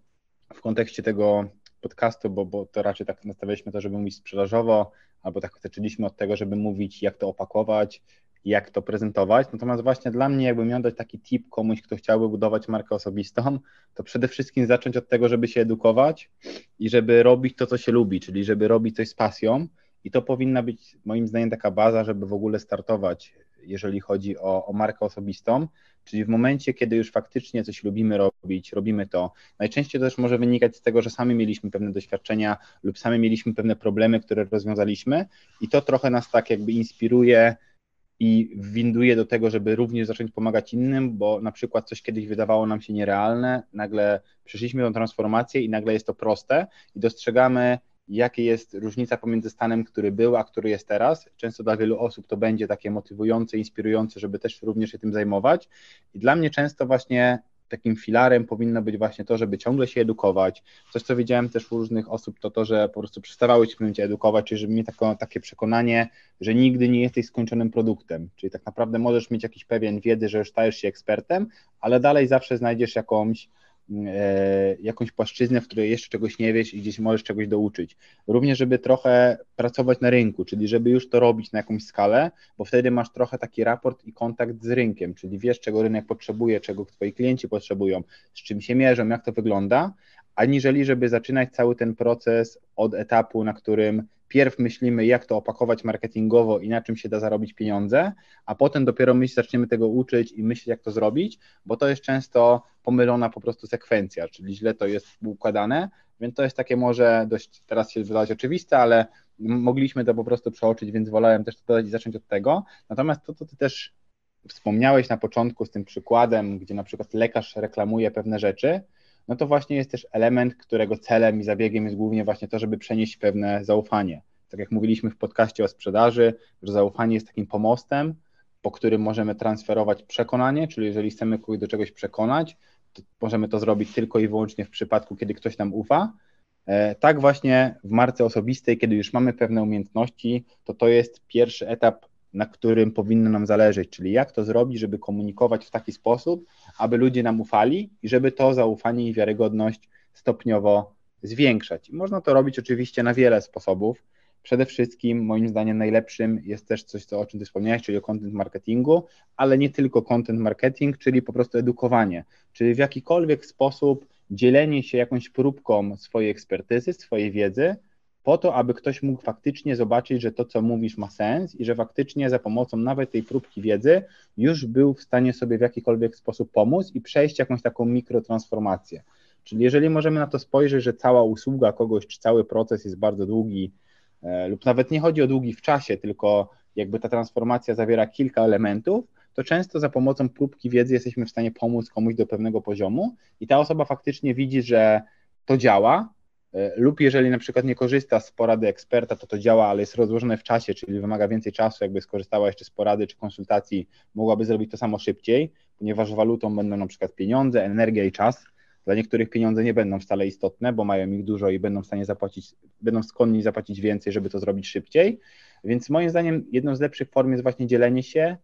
w kontekście tego podcastu, bo, bo to raczej tak nastawialiśmy to, żeby mówić sprzedażowo, albo tak zaczęliśmy od tego, żeby mówić, jak to opakować, jak to prezentować. Natomiast właśnie dla mnie, jakbym miał dać taki tip komuś, kto chciałby budować markę osobistą, to przede wszystkim zacząć od tego, żeby się edukować i żeby robić to, co się lubi, czyli żeby robić coś z pasją. I to powinna być moim zdaniem taka baza, żeby w ogóle startować jeżeli chodzi o, o markę osobistą, czyli w momencie, kiedy już faktycznie coś lubimy robić, robimy to. Najczęściej to też może wynikać z tego, że sami mieliśmy pewne doświadczenia lub sami mieliśmy pewne problemy, które rozwiązaliśmy i to trochę nas tak jakby inspiruje i winduje do tego, żeby również zacząć pomagać innym, bo na przykład coś kiedyś wydawało nam się nierealne, nagle przeszliśmy tą transformację i nagle jest to proste i dostrzegamy, jaka jest różnica pomiędzy stanem, który był, a który jest teraz. Często dla wielu osób to będzie takie motywujące, inspirujące, żeby też również się tym zajmować. I dla mnie często właśnie takim filarem powinno być właśnie to, żeby ciągle się edukować. Coś, co widziałem też u różnych osób, to to, że po prostu przestawały się w pewnym edukować, czyli żeby mieć takie przekonanie, że nigdy nie jesteś skończonym produktem. Czyli tak naprawdę możesz mieć jakiś pewien wiedzy, że już stajesz się ekspertem, ale dalej zawsze znajdziesz jakąś jakąś płaszczyznę, w której jeszcze czegoś nie wiesz i gdzieś możesz czegoś douczyć. Również, żeby trochę pracować na rynku, czyli żeby już to robić na jakąś skalę, bo wtedy masz trochę taki raport i kontakt z rynkiem, czyli wiesz, czego rynek potrzebuje, czego twoi klienci potrzebują, z czym się mierzą, jak to wygląda, aniżeli żeby zaczynać cały ten proces od etapu, na którym pierw myślimy, jak to opakować marketingowo i na czym się da zarobić pieniądze, a potem dopiero my zaczniemy tego uczyć i myśleć, jak to zrobić, bo to jest często pomylona po prostu sekwencja, czyli źle to jest układane, więc to jest takie może dość teraz się wydawać oczywiste, ale mogliśmy to po prostu przeoczyć, więc wolałem też to dodać i zacząć od tego. Natomiast to, co ty też wspomniałeś na początku z tym przykładem, gdzie na przykład lekarz reklamuje pewne rzeczy, no to właśnie jest też element, którego celem i zabiegiem jest głównie właśnie to, żeby przenieść pewne zaufanie. Tak jak mówiliśmy w podcaście o sprzedaży, że zaufanie jest takim pomostem, po którym możemy transferować przekonanie, czyli jeżeli chcemy kogoś do czegoś przekonać, to możemy to zrobić tylko i wyłącznie w przypadku, kiedy ktoś nam ufa. E, tak właśnie w marce osobistej, kiedy już mamy pewne umiejętności, to to jest pierwszy etap na którym powinno nam zależeć, czyli jak to zrobić, żeby komunikować w taki sposób, aby ludzie nam ufali i żeby to zaufanie i wiarygodność stopniowo zwiększać. I można to robić oczywiście na wiele sposobów. Przede wszystkim, moim zdaniem, najlepszym jest też coś, co, o czym Ty wspomniałeś, czyli o content marketingu, ale nie tylko content marketing, czyli po prostu edukowanie, czyli w jakikolwiek sposób dzielenie się jakąś próbką swojej ekspertyzy, swojej wiedzy, po to, aby ktoś mógł faktycznie zobaczyć, że to, co mówisz, ma sens i że faktycznie za pomocą nawet tej próbki wiedzy już był w stanie sobie w jakikolwiek sposób pomóc i przejść jakąś taką mikrotransformację. Czyli jeżeli możemy na to spojrzeć, że cała usługa kogoś, czy cały proces jest bardzo długi, e, lub nawet nie chodzi o długi w czasie, tylko jakby ta transformacja zawiera kilka elementów, to często za pomocą próbki wiedzy jesteśmy w stanie pomóc komuś do pewnego poziomu i ta osoba faktycznie widzi, że to działa, lub jeżeli na przykład nie korzysta z porady eksperta, to to działa, ale jest rozłożone w czasie, czyli wymaga więcej czasu, jakby skorzystała jeszcze z porady czy konsultacji, mogłaby zrobić to samo szybciej, ponieważ walutą będą na przykład pieniądze, energia i czas. Dla niektórych pieniądze nie będą wcale istotne, bo mają ich dużo i będą w stanie zapłacić, będą skłonni zapłacić więcej, żeby to zrobić szybciej. Więc moim zdaniem jedną z lepszych form jest właśnie dzielenie się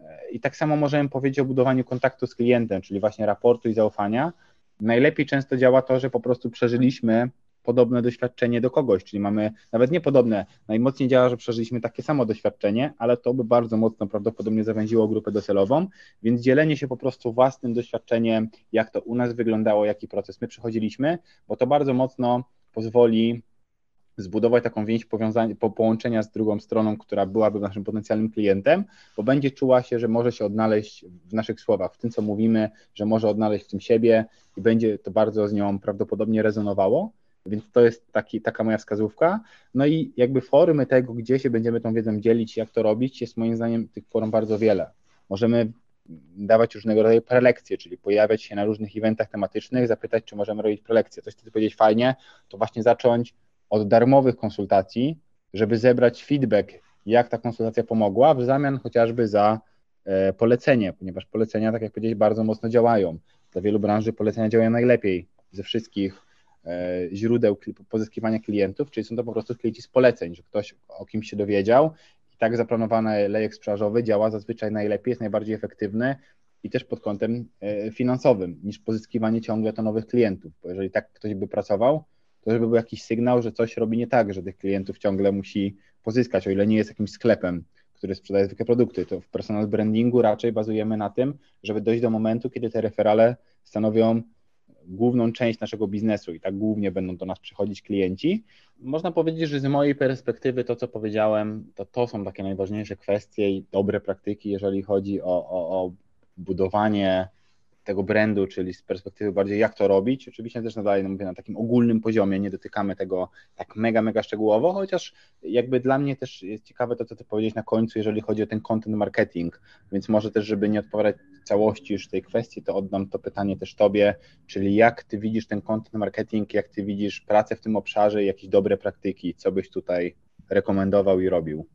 e, i tak samo możemy powiedzieć o budowaniu kontaktu z klientem, czyli właśnie raportu i zaufania. Najlepiej często działa to, że po prostu przeżyliśmy podobne doświadczenie do kogoś, czyli mamy nawet nie podobne, najmocniej działa, że przeżyliśmy takie samo doświadczenie, ale to by bardzo mocno prawdopodobnie zawęziło grupę docelową, więc dzielenie się po prostu własnym doświadczeniem, jak to u nas wyglądało, jaki proces my przechodziliśmy, bo to bardzo mocno pozwoli zbudować taką więź po, połączenia z drugą stroną, która byłaby naszym potencjalnym klientem, bo będzie czuła się, że może się odnaleźć w naszych słowach, w tym, co mówimy, że może odnaleźć w tym siebie i będzie to bardzo z nią prawdopodobnie rezonowało. Więc to jest taki, taka moja wskazówka. No i jakby formy tego, gdzie się będziemy tą wiedzą dzielić, jak to robić, jest moim zdaniem tych form bardzo wiele. Możemy dawać różnego rodzaju prelekcje, czyli pojawiać się na różnych eventach tematycznych, zapytać, czy możemy robić prelekcje. Coś, co ty powiedzieć fajnie, to właśnie zacząć od darmowych konsultacji, żeby zebrać feedback, jak ta konsultacja pomogła, w zamian chociażby za e, polecenie, ponieważ polecenia, tak jak powiedziałeś, bardzo mocno działają. Dla wielu branży polecenia działają najlepiej ze wszystkich źródeł pozyskiwania klientów, czyli są to po prostu klienci z poleceń, że ktoś o kimś się dowiedział i tak zaplanowany lejek sprzedażowy działa zazwyczaj najlepiej, jest najbardziej efektywny i też pod kątem e, finansowym niż pozyskiwanie ciągle to nowych klientów, bo jeżeli tak ktoś by pracował, to żeby był jakiś sygnał, że coś robi nie tak, że tych klientów ciągle musi pozyskać, o ile nie jest jakimś sklepem, który sprzedaje zwykłe produkty, to w personal brandingu raczej bazujemy na tym, żeby dojść do momentu, kiedy te referale stanowią główną część naszego biznesu i tak głównie będą do nas przychodzić klienci. Można powiedzieć, że z mojej perspektywy to, co powiedziałem, to to są takie najważniejsze kwestie i dobre praktyki, jeżeli chodzi o, o, o budowanie tego brandu, czyli z perspektywy bardziej jak to robić. Oczywiście też nadal no mówię na takim ogólnym poziomie, nie dotykamy tego tak mega, mega szczegółowo, chociaż jakby dla mnie też jest ciekawe to, co ty powiedziałeś na końcu, jeżeli chodzi o ten content marketing, więc może też, żeby nie odpowiadać całości już tej kwestii, to oddam to pytanie też tobie, czyli jak ty widzisz ten content marketing, jak ty widzisz pracę w tym obszarze, jakieś dobre praktyki, co byś tutaj rekomendował i robił?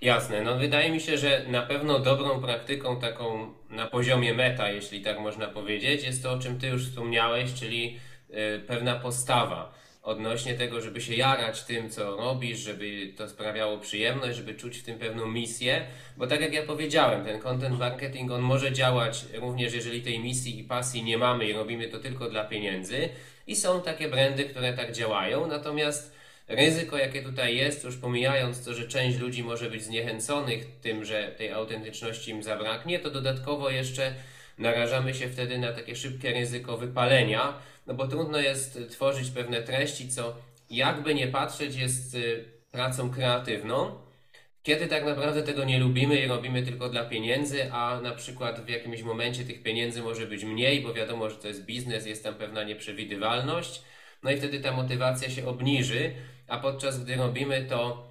Jasne, no wydaje mi się, że na pewno dobrą praktyką taką na poziomie meta, jeśli tak można powiedzieć, jest to, o czym Ty już wspomniałeś, czyli y, pewna postawa odnośnie tego, żeby się jarać tym, co robisz, żeby to sprawiało przyjemność, żeby czuć w tym pewną misję, bo tak jak ja powiedziałem, ten content marketing, on może działać również, jeżeli tej misji i pasji nie mamy i robimy to tylko dla pieniędzy. I są takie brandy, które tak działają, natomiast Ryzyko, jakie tutaj jest, już pomijając to, że część ludzi może być zniechęconych tym, że tej autentyczności im zabraknie, to dodatkowo jeszcze narażamy się wtedy na takie szybkie ryzyko wypalenia, no bo trudno jest tworzyć pewne treści, co jakby nie patrzeć jest y, pracą kreatywną, kiedy tak naprawdę tego nie lubimy i robimy tylko dla pieniędzy, a na przykład w jakimś momencie tych pieniędzy może być mniej, bo wiadomo, że to jest biznes, jest tam pewna nieprzewidywalność, no i wtedy ta motywacja się obniży, a podczas gdy robimy to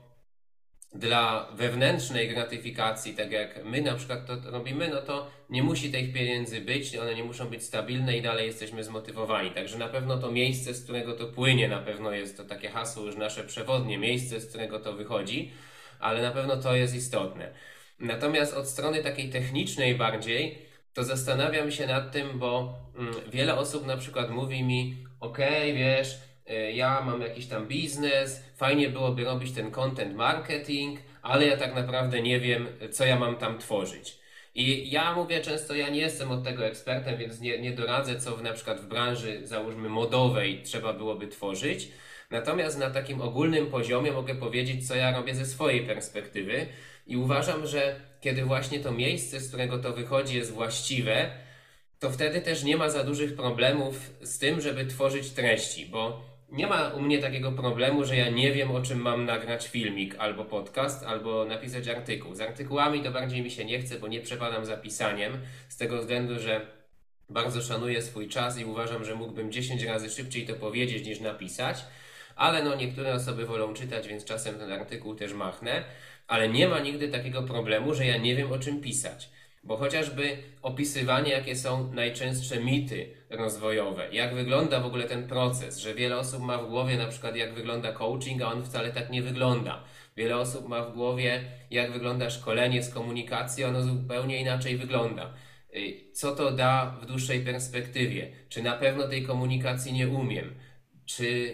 dla wewnętrznej gratyfikacji, tak jak my na przykład to robimy, no to nie musi tych pieniędzy być, one nie muszą być stabilne i dalej jesteśmy zmotywowani. Także na pewno to miejsce, z którego to płynie, na pewno jest to takie hasło już nasze przewodnie, miejsce, z którego to wychodzi, ale na pewno to jest istotne. Natomiast od strony takiej technicznej bardziej, to zastanawiam się nad tym, bo mm, wiele osób na przykład mówi mi, ok, wiesz, E, ja mam jakiś tam biznes, fajnie byłoby robić ten content marketing, ale ja tak naprawdę nie wiem, co ja mam tam tworzyć. I ja mówię często, ja nie jestem od tego ekspertem, więc nie, nie doradzę, co w, na przykład w branży, załóżmy, modowej trzeba byłoby tworzyć. Natomiast na takim ogólnym poziomie mogę powiedzieć, co ja robię ze swojej perspektywy. I uważam, że kiedy właśnie to miejsce, z którego to wychodzi, jest właściwe, to wtedy też nie ma za dużych problemów z tym, żeby tworzyć treści, bo nie ma u mnie takiego problemu, że ja nie wiem, o czym mam nagrać filmik albo podcast, albo napisać artykuł. Z artykułami to bardziej mi się nie chce, bo nie przepadam za pisaniem, z tego względu, że bardzo szanuję swój czas i uważam, że mógłbym 10 razy szybciej to powiedzieć niż napisać, ale no niektóre osoby wolą czytać, więc czasem ten artykuł też machnę, ale nie ma nigdy takiego problemu, że ja nie wiem, o czym pisać. Bo chociażby opisywanie, jakie są najczęstsze mity rozwojowe, jak wygląda w ogóle ten proces, że wiele osób ma w głowie na przykład jak wygląda coaching, a on wcale tak nie wygląda. Wiele osób ma w głowie jak wygląda szkolenie z komunikacji, ono zupełnie inaczej wygląda. Y, co to da w dłuższej perspektywie? Czy na pewno tej komunikacji nie umiem? Czy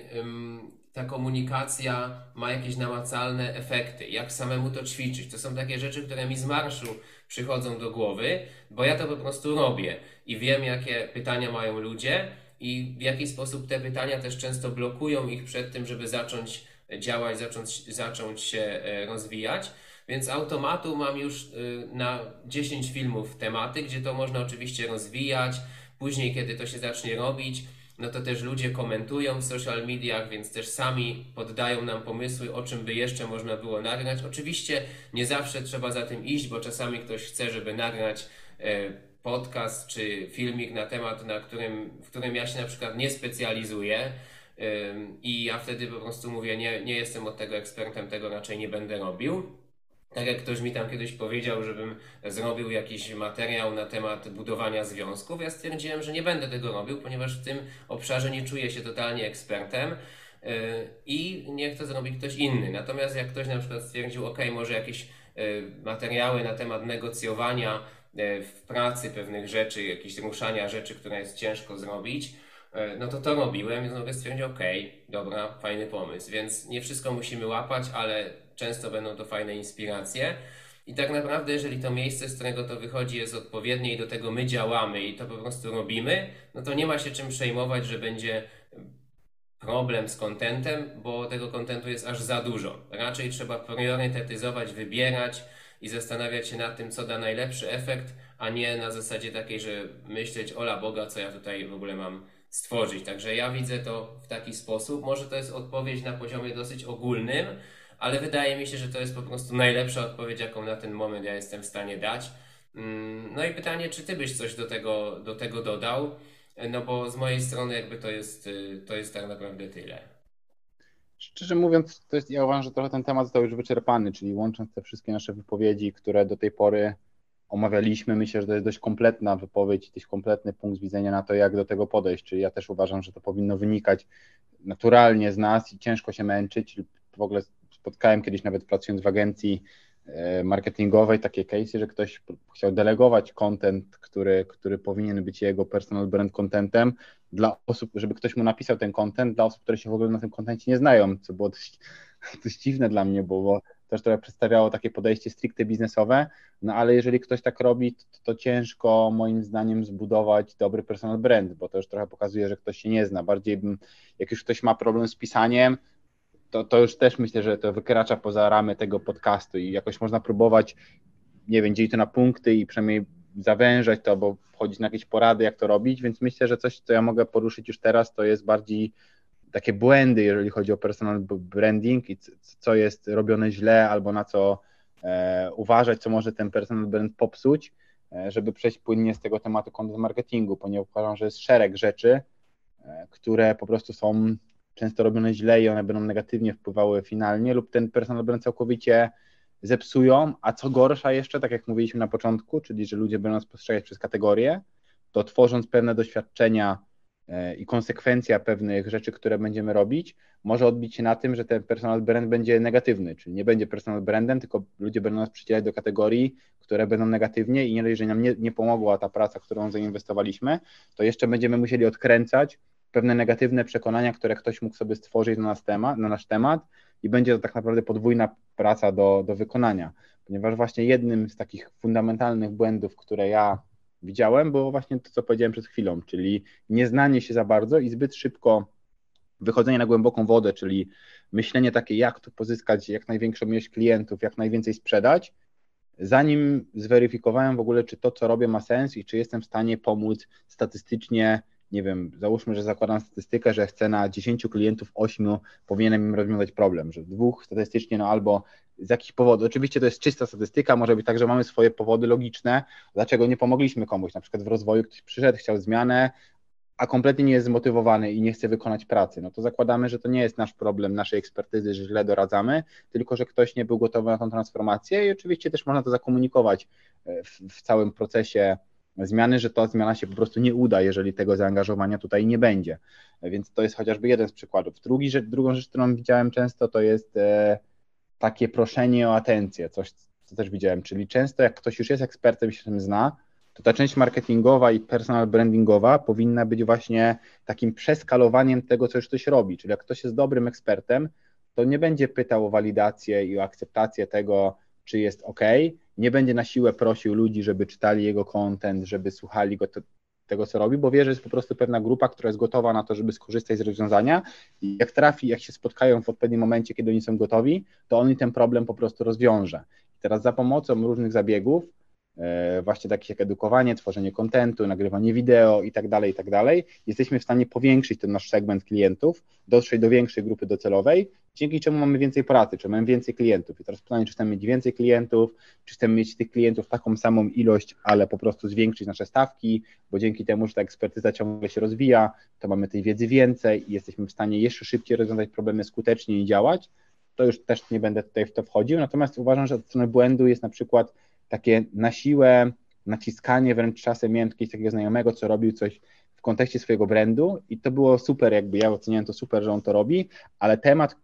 ta komunikacja ma jakieś namacalne efekty? Jak samemu to ćwiczyć? To są takie rzeczy, które mi z marszu przychodzą do głowy, bo ja to po prostu robię i wiem, jakie pytania mają ludzie i w jaki sposób te pytania też często blokują ich przed tym, żeby zacząć działać, zacząć, zacząć się e, rozwijać. Więc automatu mam już e, na 10 filmów tematy, gdzie to można oczywiście rozwijać. Później, kiedy to się zacznie robić, no to też ludzie komentują w social mediach, więc też sami poddają nam pomysły, o czym by jeszcze można było nagrać. Oczywiście nie zawsze trzeba za tym iść, bo czasami ktoś chce, żeby nagrać e, podcast czy filmik na temat, na którym, w którym ja się na przykład nie specjalizuję. I ja wtedy po prostu mówię, nie, nie jestem od tego ekspertem, tego raczej nie będę robił. Tak jak ktoś mi tam kiedyś powiedział, żebym zrobił jakiś materiał na temat budowania związków, ja stwierdziłem, że nie będę tego robił, ponieważ w tym obszarze nie czuję się totalnie ekspertem yy, i niech to zrobi ktoś inny. Natomiast jak ktoś na przykład stwierdził, ok, może jakieś yy, materiały na temat negocjowania yy, w pracy pewnych rzeczy, jakieś ruszania rzeczy, które jest ciężko zrobić, no to to robiłem, więc mogę stwierdzić, ok, dobra, fajny pomysł. Więc nie wszystko musimy łapać, ale często będą to fajne inspiracje. I tak naprawdę, jeżeli to miejsce, z którego to wychodzi, jest odpowiednie i do tego my działamy i to po prostu robimy, no to nie ma się czym przejmować, że będzie problem z kontentem, bo tego kontentu jest aż za dużo. Raczej trzeba priorytetyzować, wybierać i zastanawiać się nad tym, co da najlepszy efekt, a nie na zasadzie takiej, że myśleć, ola Boga, co ja tutaj w ogóle mam stworzyć. Także ja widzę to w taki sposób. Może to jest odpowiedź na poziomie dosyć ogólnym, ale wydaje mi się, że to jest po prostu najlepsza odpowiedź, jaką na ten moment ja jestem w stanie dać. Mm, no i pytanie, czy ty byś coś do tego, do tego dodał? No bo z mojej strony jakby to jest, y, to jest tak naprawdę tyle. Szczerze mówiąc, to jest, ja uważam, że trochę ten temat został już wyczerpany, czyli łącząc te wszystkie nasze wypowiedzi, które do tej pory omawialiśmy, myślę, że to jest dość kompletna wypowiedź, dość kompletny punkt widzenia na to, jak do tego podejść. Czyli ja też uważam, że to powinno wynikać naturalnie z nas i ciężko się męczyć. W ogóle spotkałem kiedyś nawet pracując w agencji e, marketingowej takie case, że ktoś chciał delegować content, który, który powinien być jego personal brand contentem dla osób, żeby ktoś mu napisał ten content dla osób, które się w ogóle na tym kontencie nie znają, co było dość, dość dziwne dla mnie, bo, bo też trochę przedstawiało takie podejście stricte biznesowe, no ale jeżeli ktoś tak robi, to, to, ciężko moim zdaniem zbudować dobry personal brand, bo to już trochę pokazuje, że ktoś się nie zna. Bardziej bym, jak już ktoś ma problem z pisaniem, to, to już też myślę, że to wykracza poza ramy tego podcastu i jakoś można próbować, nie wiem, dzielić to na punkty i przynajmniej zawężać to, bo wchodzić na jakieś porady, jak to robić, więc myślę, że coś, co ja mogę poruszyć już teraz, to jest bardziej takie błędy, jeżeli chodzi o personal branding i co jest robione źle albo na co e, uważać, co może ten personal brand popsuć, e, żeby przejść płynnie z tego tematu content marketingu, ponieważ uważam, że jest szereg rzeczy, e, które po prostu są często robione źle i one będą negatywnie wpływały finalnie lub ten personal brand całkowicie zepsują, a co gorsza jeszcze, tak jak mówiliśmy na początku, czyli że ludzie będą nas postrzegać przez kategorie, to tworząc pewne doświadczenia e, i konsekwencja pewnych rzeczy, które będziemy robić, może odbić się na tym, że ten personal brand będzie negatywny, czyli nie będzie personal brandem, tylko ludzie będą nas przydzielać do kategorii, które będą negatywnie i jeżeli nam nie, nie pomogła ta praca, którą zainwestowaliśmy, to jeszcze będziemy musieli odkręcać pewne negatywne przekonania, które ktoś mógł sobie stworzyć na, nas temat, na nasz temat i będzie to tak naprawdę podwójna praca do, do wykonania, ponieważ właśnie jednym z takich fundamentalnych błędów, które ja widziałem, było właśnie to, co powiedziałem przed chwilą, czyli nieznanie się za bardzo i zbyt szybko wychodzenie na głęboką wodę, czyli myślenie takie, jak tu pozyskać jak największą ilość klientów, jak najwięcej sprzedać, zanim zweryfikowałem w ogóle, czy to, co robię, ma sens i czy jestem w stanie pomóc statystycznie nie wiem, załóżmy, że zakładam statystykę, że chcę na 10 klientów 8 powinienem im rozwiązać problem, że dwóch statystycznie, no albo z jakich powodów, oczywiście to jest czysta statystyka, może być tak, że mamy swoje powody logiczne, dlaczego nie pomogliśmy komuś, na przykład w rozwoju ktoś przyszedł, chciał zmianę, a kompletnie nie jest zmotywowany i nie chce wykonać pracy, no to zakładamy, że to nie jest nasz problem, naszej ekspertyzy, że źle doradzamy, tylko że ktoś nie był gotowy na tą transformację i oczywiście też można to zakomunikować w, w całym procesie zmiany, że ta zmiana się po prostu nie uda, jeżeli tego zaangażowania tutaj nie będzie. Więc to jest chociażby jeden z przykładów. Drugi rzecz, drugą rzecz, którą widziałem często, to jest e, takie proszenie o atencję, coś, co też widziałem, czyli często jak ktoś już jest ekspertem i się tym zna, to ta część marketingowa i personal brandingowa powinna być właśnie takim przeskalowaniem tego, co już ktoś robi. Czyli jak ktoś jest dobrym ekspertem, to nie będzie pytał o walidację i o akceptację tego, czy jest ok, nie będzie na siłę prosił ludzi, żeby czytali jego content, żeby słuchali go tego, co robi, bo wie, że jest po prostu pewna grupa, która jest gotowa na to, żeby skorzystać z rozwiązania i jak trafi, jak się spotkają w odpowiednim momencie, kiedy oni są gotowi, to oni ten problem po prostu rozwiąże. I teraz za pomocą różnych zabiegów właśnie takich jak edukowanie, tworzenie kontentu, nagrywanie wideo i tak dalej, i tak dalej, jesteśmy w stanie powiększyć ten nasz segment klientów, dotrzeć do większej grupy docelowej, dzięki czemu mamy więcej pracy, czy mamy więcej klientów. I teraz pytanie, czy chcemy mieć więcej klientów, czy chcemy mieć tych klientów taką samą ilość, ale po prostu zwiększyć nasze stawki, bo dzięki temu, że ta ekspertyza ciągle się rozwija, to mamy tej wiedzy więcej i jesteśmy w stanie jeszcze szybciej rozwiązać problemy skutecznie i działać. To już też nie będę tutaj w to wchodził, natomiast uważam, że od strony błędu jest na przykład takie na siłę naciskanie, wręcz czasem miałem jakiegoś takiego znajomego, co robił coś w kontekście swojego brandu i to było super, jakby ja oceniałem to super, że on to robi, ale temat,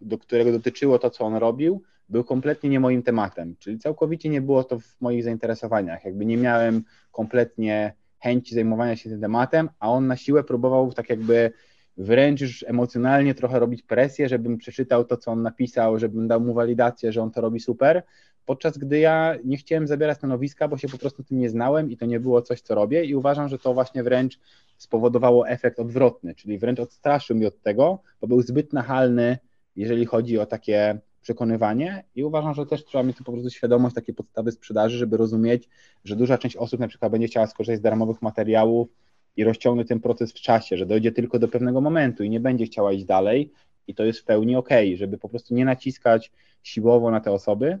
do którego dotyczyło to, co on robił, był kompletnie nie moim tematem, czyli całkowicie nie było to w moich zainteresowaniach, jakby nie miałem kompletnie chęci zajmowania się tym tematem, a on na siłę próbował tak jakby wręcz już emocjonalnie trochę robić presję, żebym przeczytał to, co on napisał, żebym dał mu walidację, że on to robi super, podczas gdy ja nie chciałem zabierać stanowiska, bo się po prostu tym nie znałem i to nie było coś, co robię i uważam, że to właśnie wręcz spowodowało efekt odwrotny, czyli wręcz odstraszył mnie od tego, bo był zbyt nachalny, jeżeli chodzi o takie przekonywanie i uważam, że też trzeba mieć tu po prostu świadomość takiej podstawy sprzedaży, żeby rozumieć, że duża część osób na przykład będzie chciała skorzystać z darmowych materiałów, i rozciągnie ten proces w czasie, że dojdzie tylko do pewnego momentu i nie będzie chciała iść dalej i to jest w pełni ok, żeby po prostu nie naciskać siłowo na te osoby,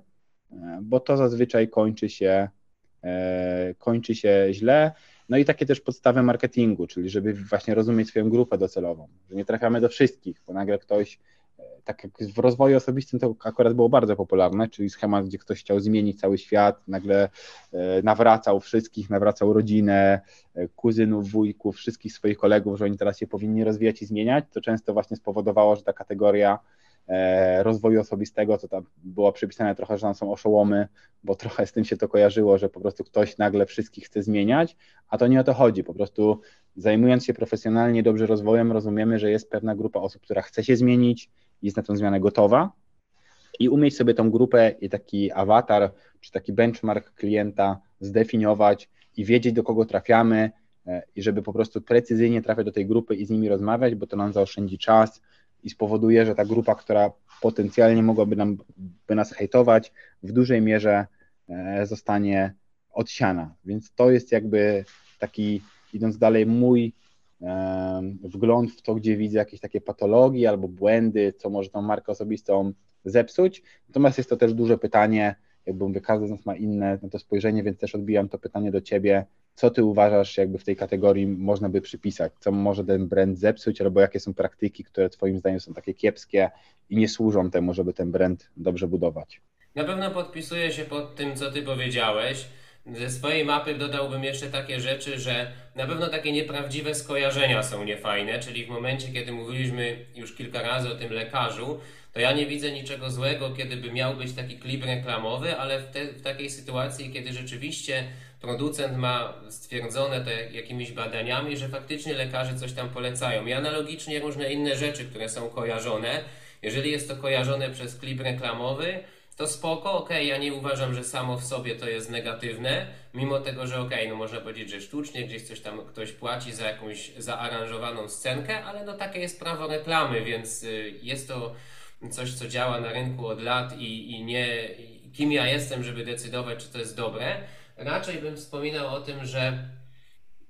bo to zazwyczaj kończy się, e, kończy się źle. No i takie też podstawy marketingu, czyli żeby właśnie rozumieć swoją grupę docelową, że nie trafiamy do wszystkich, bo nagle ktoś tak jak w rozwoju osobistym to akurat było bardzo popularne, czyli schemat, gdzie ktoś chciał zmienić cały świat, nagle e, nawracał wszystkich, nawracał rodzinę, e, kuzynów, wujków, wszystkich swoich kolegów, że oni teraz się powinni rozwijać i zmieniać, to często właśnie spowodowało, że ta kategoria e, rozwoju osobistego, to tam było przypisane trochę, że tam są oszołomy, bo trochę z tym się to kojarzyło, że po prostu ktoś nagle wszystkich chce zmieniać, a to nie o to chodzi, po prostu zajmując się profesjonalnie dobrze rozwojem, rozumiemy, że jest pewna grupa osób, która chce się zmienić, jest na tą zmianę gotowa i umieć sobie tą grupę i taki awatar, czy taki benchmark klienta zdefiniować i wiedzieć, do kogo trafiamy e, i żeby po prostu precyzyjnie trafiać do tej grupy i z nimi rozmawiać, bo to nam zaoszczędzi czas i spowoduje, że ta grupa, która potencjalnie mogłaby nam, by nas hejtować, w dużej mierze e, zostanie odsiana. Więc to jest jakby taki, idąc dalej, mój wgląd w to, gdzie widzę jakieś takie patologie albo błędy, co może tą markę osobistą zepsuć. Natomiast jest to też duże pytanie, jakby mówię, każdy z nas ma inne na to spojrzenie, więc też odbijam to pytanie do Ciebie. Co Ty uważasz, jakby w tej kategorii można by przypisać? Co może ten brand zepsuć, albo jakie są praktyki, które Twoim zdaniem są takie kiepskie i nie służą temu, żeby ten brand dobrze budować? Na pewno podpisuję się pod tym, co Ty powiedziałeś. Ze swojej mapy dodałbym jeszcze takie rzeczy, że na pewno takie nieprawdziwe skojarzenia są niefajne, czyli w momencie, kiedy mówiliśmy już kilka razy o tym lekarzu, to ja nie widzę niczego złego, kiedy by miał być taki klip reklamowy, ale w, te, w takiej sytuacji, kiedy rzeczywiście producent ma stwierdzone to jakimiś badaniami, że faktycznie lekarze coś tam polecają. I analogicznie różne inne rzeczy, które są kojarzone. Jeżeli jest to kojarzone przez klip reklamowy, to spoko, okay, ja nie uważam, że samo w sobie to jest negatywne, mimo tego, że okay, no można powiedzieć, że sztucznie gdzieś coś tam ktoś płaci za jakąś zaaranżowaną scenkę, ale no takie jest prawo reklamy, więc y, jest to coś, co działa na rynku od lat i, i nie kim ja jestem, żeby decydować, czy to jest dobre. Raczej bym wspominał o tym, że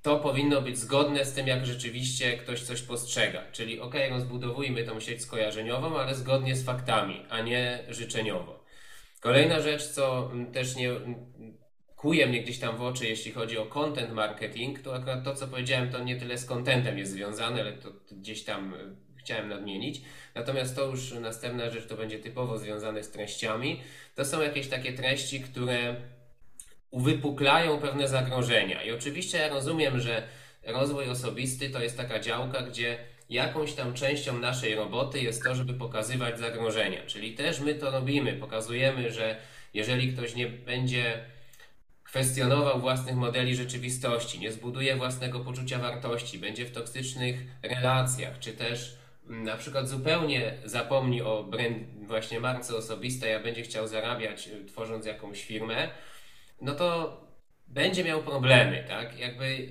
to powinno być zgodne z tym, jak rzeczywiście ktoś coś postrzega. Czyli ok, rozbudowujmy tą sieć skojarzeniową, ale zgodnie z faktami, a nie życzeniowo. Kolejna rzecz, co też nie kuje mnie gdzieś tam w oczy, jeśli chodzi o content marketing, to akurat to, co powiedziałem, to nie tyle z contentem jest związane, ale to gdzieś tam chciałem nadmienić. Natomiast to już następna rzecz, to będzie typowo związane z treściami. To są jakieś takie treści, które uwypuklają pewne zagrożenia. I oczywiście ja rozumiem, że rozwój osobisty to jest taka działka, gdzie jakąś tam częścią naszej roboty jest to, żeby pokazywać zagrożenia. Czyli też my to robimy, pokazujemy, że jeżeli ktoś nie będzie kwestionował własnych modeli rzeczywistości, nie zbuduje własnego poczucia wartości, będzie w toksycznych relacjach, czy też na przykład zupełnie zapomni o brand, właśnie marce osobistej, a będzie chciał zarabiać y, tworząc jakąś firmę, no to będzie miał problemy, tak? Jakby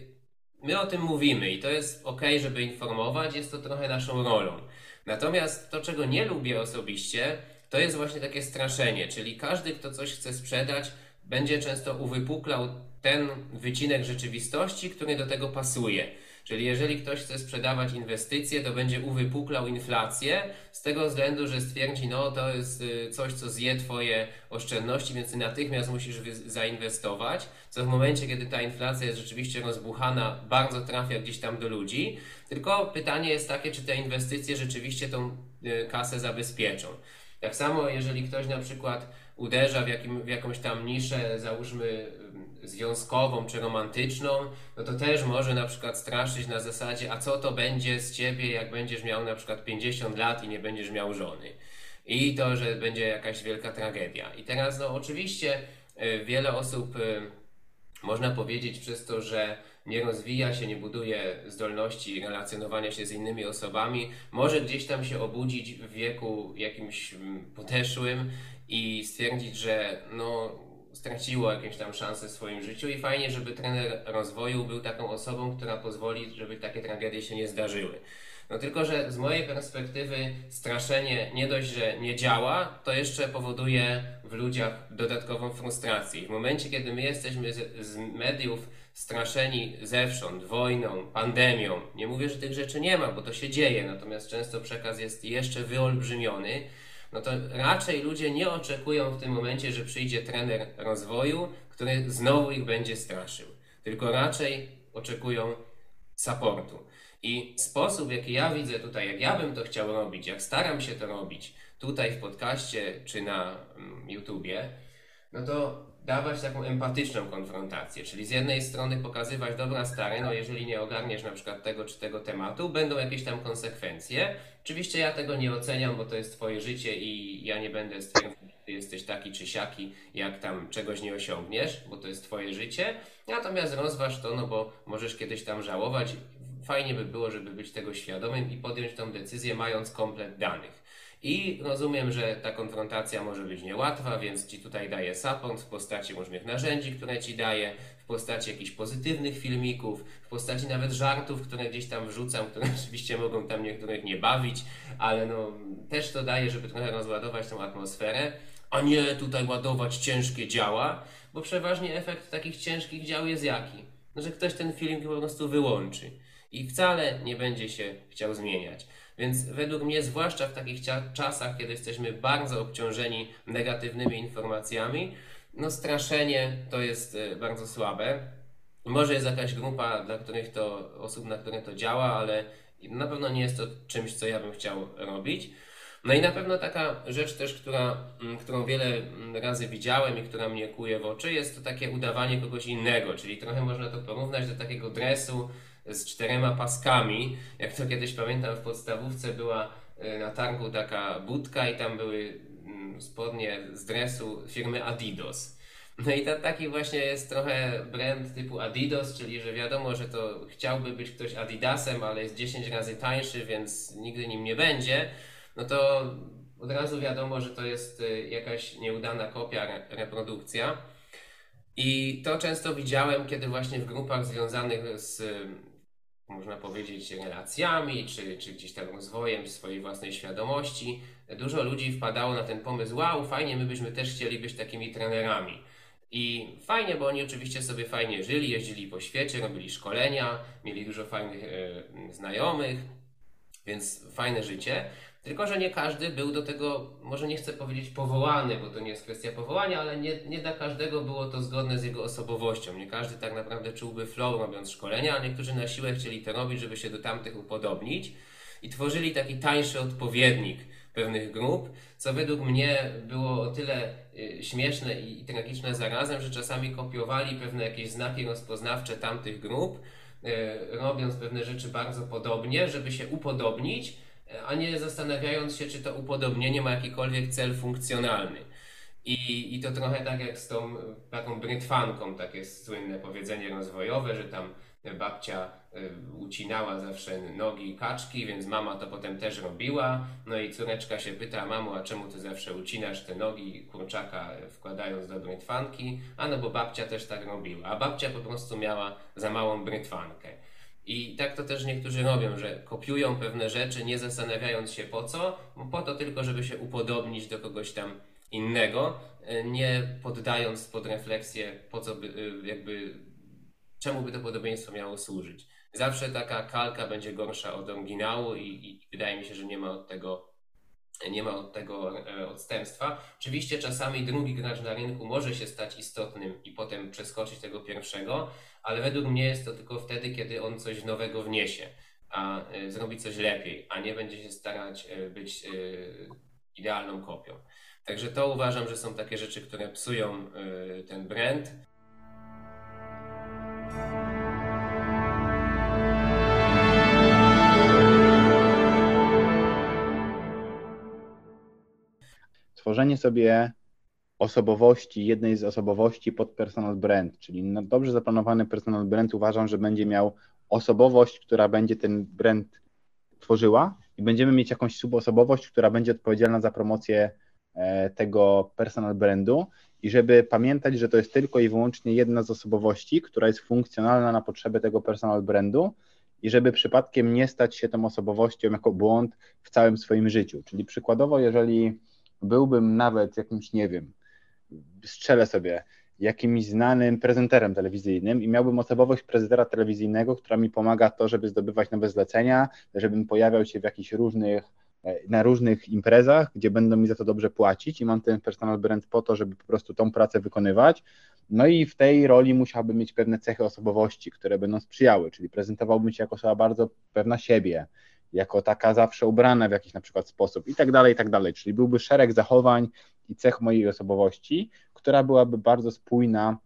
my o tym mówimy i to jest ok, żeby informować, jest to trochę naszą rolą. Natomiast to, czego nie lubię osobiście, to jest właśnie takie straszenie, czyli każdy, kto coś chce sprzedać, będzie często uwypuklał ten wycinek rzeczywistości, który do tego pasuje. Czyli jeżeli ktoś chce sprzedawać inwestycje, to będzie uwypuklał inflację z tego względu, że stwierdzi, no to jest y, coś, co zje Twoje oszczędności, więc Ty natychmiast musisz zainwestować, co w momencie, kiedy ta inflacja jest rzeczywiście rozbuchana, bardzo trafia gdzieś tam do ludzi. Tylko pytanie jest takie, czy te inwestycje rzeczywiście tą y, kasę zabezpieczą. Tak samo, jeżeli ktoś na przykład uderza w, jakim, w jakąś tam niszę, załóżmy związkową czy romantyczną, no to też może na przykład straszyć na zasadzie, a co to będzie z ciebie, jak będziesz miał na przykład 50 lat i nie będziesz miał żony. I to, że będzie jakaś wielka tragedia. I teraz, no oczywiście, y, wiele osób, y, można powiedzieć, przez to, że nie rozwija się, nie buduje zdolności relacjonowania się z innymi osobami, może gdzieś tam się obudzić w wieku jakimś mm, podeszłym i stwierdzić, że no, straciło jakieś tam szanse w swoim życiu i fajnie, żeby trener rozwoju był taką osobą, która pozwoli, żeby takie tragedie się nie zdarzyły. No tylko, że z mojej perspektywy straszenie nie dość, że nie działa, to jeszcze powoduje w ludziach dodatkową frustrację. W momencie, kiedy my jesteśmy z, z mediów straszeni zewsząd, wojną, pandemią, nie mówię, że tych rzeczy nie ma, bo to się dzieje, natomiast często przekaz jest jeszcze wyolbrzymiony, no to raczej ludzie nie oczekują w tym momencie, że przyjdzie trener rozwoju, który znowu ich będzie straszył, tylko raczej oczekują supportu. I sposób, jaki ja widzę tutaj, jak ja bym to chciał robić, jak staram się to robić tutaj w podcaście czy na mm, YouTubie, no to dawać taką empatyczną konfrontację, czyli z jednej strony pokazywać, dobra stary, no jeżeli nie ogarniesz na przykład tego czy tego tematu, będą jakieś tam konsekwencje. Oczywiście ja tego nie oceniam, bo to jest twoje życie i ja nie będę stwierdzał, że ty jesteś taki czy siaki, jak tam czegoś nie osiągniesz, bo to jest twoje życie. Natomiast rozważ to, no bo możesz kiedyś tam żałować. Fajnie by było, żeby być tego świadomym i podjąć tą decyzję, mając komplet danych. I rozumiem, że ta konfrontacja może być niełatwa, więc Ci tutaj daję support w postaci różnych narzędzi, które Ci daję, w postaci jakichś pozytywnych filmików, w postaci nawet żartów, które gdzieś tam wrzucam, które oczywiście mogą tam niektórych nie bawić, ale no też to daje, żeby trochę rozładować tą atmosferę, a nie tutaj ładować ciężkie działa, bo przeważnie efekt takich ciężkich dział jest jaki? No, że ktoś ten filmik po prostu wyłączy i wcale nie będzie się chciał zmieniać. Więc według mnie, zwłaszcza w takich czasach, kiedy jesteśmy bardzo obciążeni negatywnymi informacjami, no straszenie to jest y, bardzo słabe. Może jest jakaś grupa, dla których to, osób, na które to działa, ale na pewno nie jest to czymś, co ja bym chciał robić. No i na pewno taka rzecz też, która, mm, którą wiele mm, razy widziałem i która mnie kuje w oczy, jest to takie udawanie kogoś innego, czyli trochę można to porównać do takiego dresu z czterema paskami. Jak to kiedyś pamiętam w podstawówce była y, na targu taka budka i tam były mm, spodnie z dresu firmy Adidas. No i to taki właśnie jest trochę brand typu Adidas, czyli że wiadomo, że to chciałby być ktoś Adidasem, ale jest 10 razy tańszy, więc nigdy nim nie będzie. No to od razu wiadomo, że to jest y, jakaś nieudana kopia, reprodukcja. I to często widziałem, kiedy właśnie w grupach związanych z można powiedzieć, relacjami, czy, czy gdzieś tam rozwojem swojej własnej świadomości, dużo ludzi wpadało na ten pomysł, wow, fajnie, my byśmy też chcieli być takimi trenerami. I fajnie, bo oni oczywiście sobie fajnie żyli, jeździli po świecie, robili szkolenia, mieli dużo fajnych e, znajomych, więc fajne życie. Tylko, że nie każdy był do tego, może nie chcę powiedzieć powołany, bo to nie jest kwestia powołania, ale nie, nie dla każdego było to zgodne z jego osobowością. Nie każdy tak naprawdę czułby flow robiąc szkolenia, a niektórzy na siłę chcieli to robić, żeby się do tamtych upodobnić i tworzyli taki tańszy odpowiednik pewnych grup, co według mnie było o tyle y, śmieszne i, i tragiczne zarazem, że czasami kopiowali pewne jakieś znaki rozpoznawcze tamtych grup, y, robiąc pewne rzeczy bardzo podobnie, żeby się upodobnić, a nie zastanawiając się, czy to upodobnienie ma jakikolwiek cel funkcjonalny. I, I to trochę tak jak z tą taką brytwanką, takie słynne powiedzenie rozwojowe, że tam babcia y, ucinała zawsze nogi kaczki, więc mama to potem też robiła. No i córeczka się pyta, mamo, a czemu ty zawsze ucinasz te nogi kurczaka wkładając do brytwanki? A no bo babcia też tak robiła. A babcia po prostu miała za małą brytwankę. I tak to też niektórzy robią, że kopiują pewne rzeczy, nie zastanawiając się po co, po to tylko, żeby się upodobnić do kogoś tam innego, e, nie poddając pod refleksję, po co by, e, jakby, czemu by to podobieństwo miało służyć. Zawsze taka kalka będzie gorsza od oryginału i, i wydaje mi się, że nie ma od tego nie ma od tego e, odstępstwa. Oczywiście czasami drugi gracz na rynku może się stać istotnym i potem przeskoczyć tego pierwszego, ale według mnie jest to tylko wtedy, kiedy on coś nowego wniesie, a y, zrobi coś lepiej, a nie będzie się starać y, być idealną kopią. Także to uważam, że są takie rzeczy, które psują ten brand. Tworzenie sobie osobowości, jednej z osobowości pod personal brand, czyli dobrze zaplanowany personal brand uważam, że będzie miał osobowość, która będzie ten brand tworzyła i będziemy mieć jakąś subosobowość, która będzie odpowiedzialna za promocję e, tego personal brandu i żeby pamiętać, że to jest tylko i wyłącznie jedna z osobowości, która jest funkcjonalna na potrzeby tego personal brandu i żeby przypadkiem nie stać się tą osobowością jako błąd w całym swoim życiu. Czyli przykładowo, jeżeli byłbym nawet jakimś, nie wiem, strzelę sobie, jakimś znanym prezenterem telewizyjnym i miałbym osobowość prezentera telewizyjnego, która mi pomaga to, żeby zdobywać nowe zlecenia, żebym pojawiał się w jakichś różnych e, na różnych imprezach, gdzie będą mi za to dobrze płacić i mam ten personal brand po to, żeby po prostu tą pracę wykonywać. No i w tej roli musiałbym mieć pewne cechy osobowości, które będą sprzyjały, czyli prezentowałbym się jako osoba bardzo pewna siebie, jako taka zawsze ubrana w jakiś na przykład sposób i tak dalej, i tak dalej. Czyli byłby szereg zachowań i cech mojej osobowości, która byłaby bardzo spójna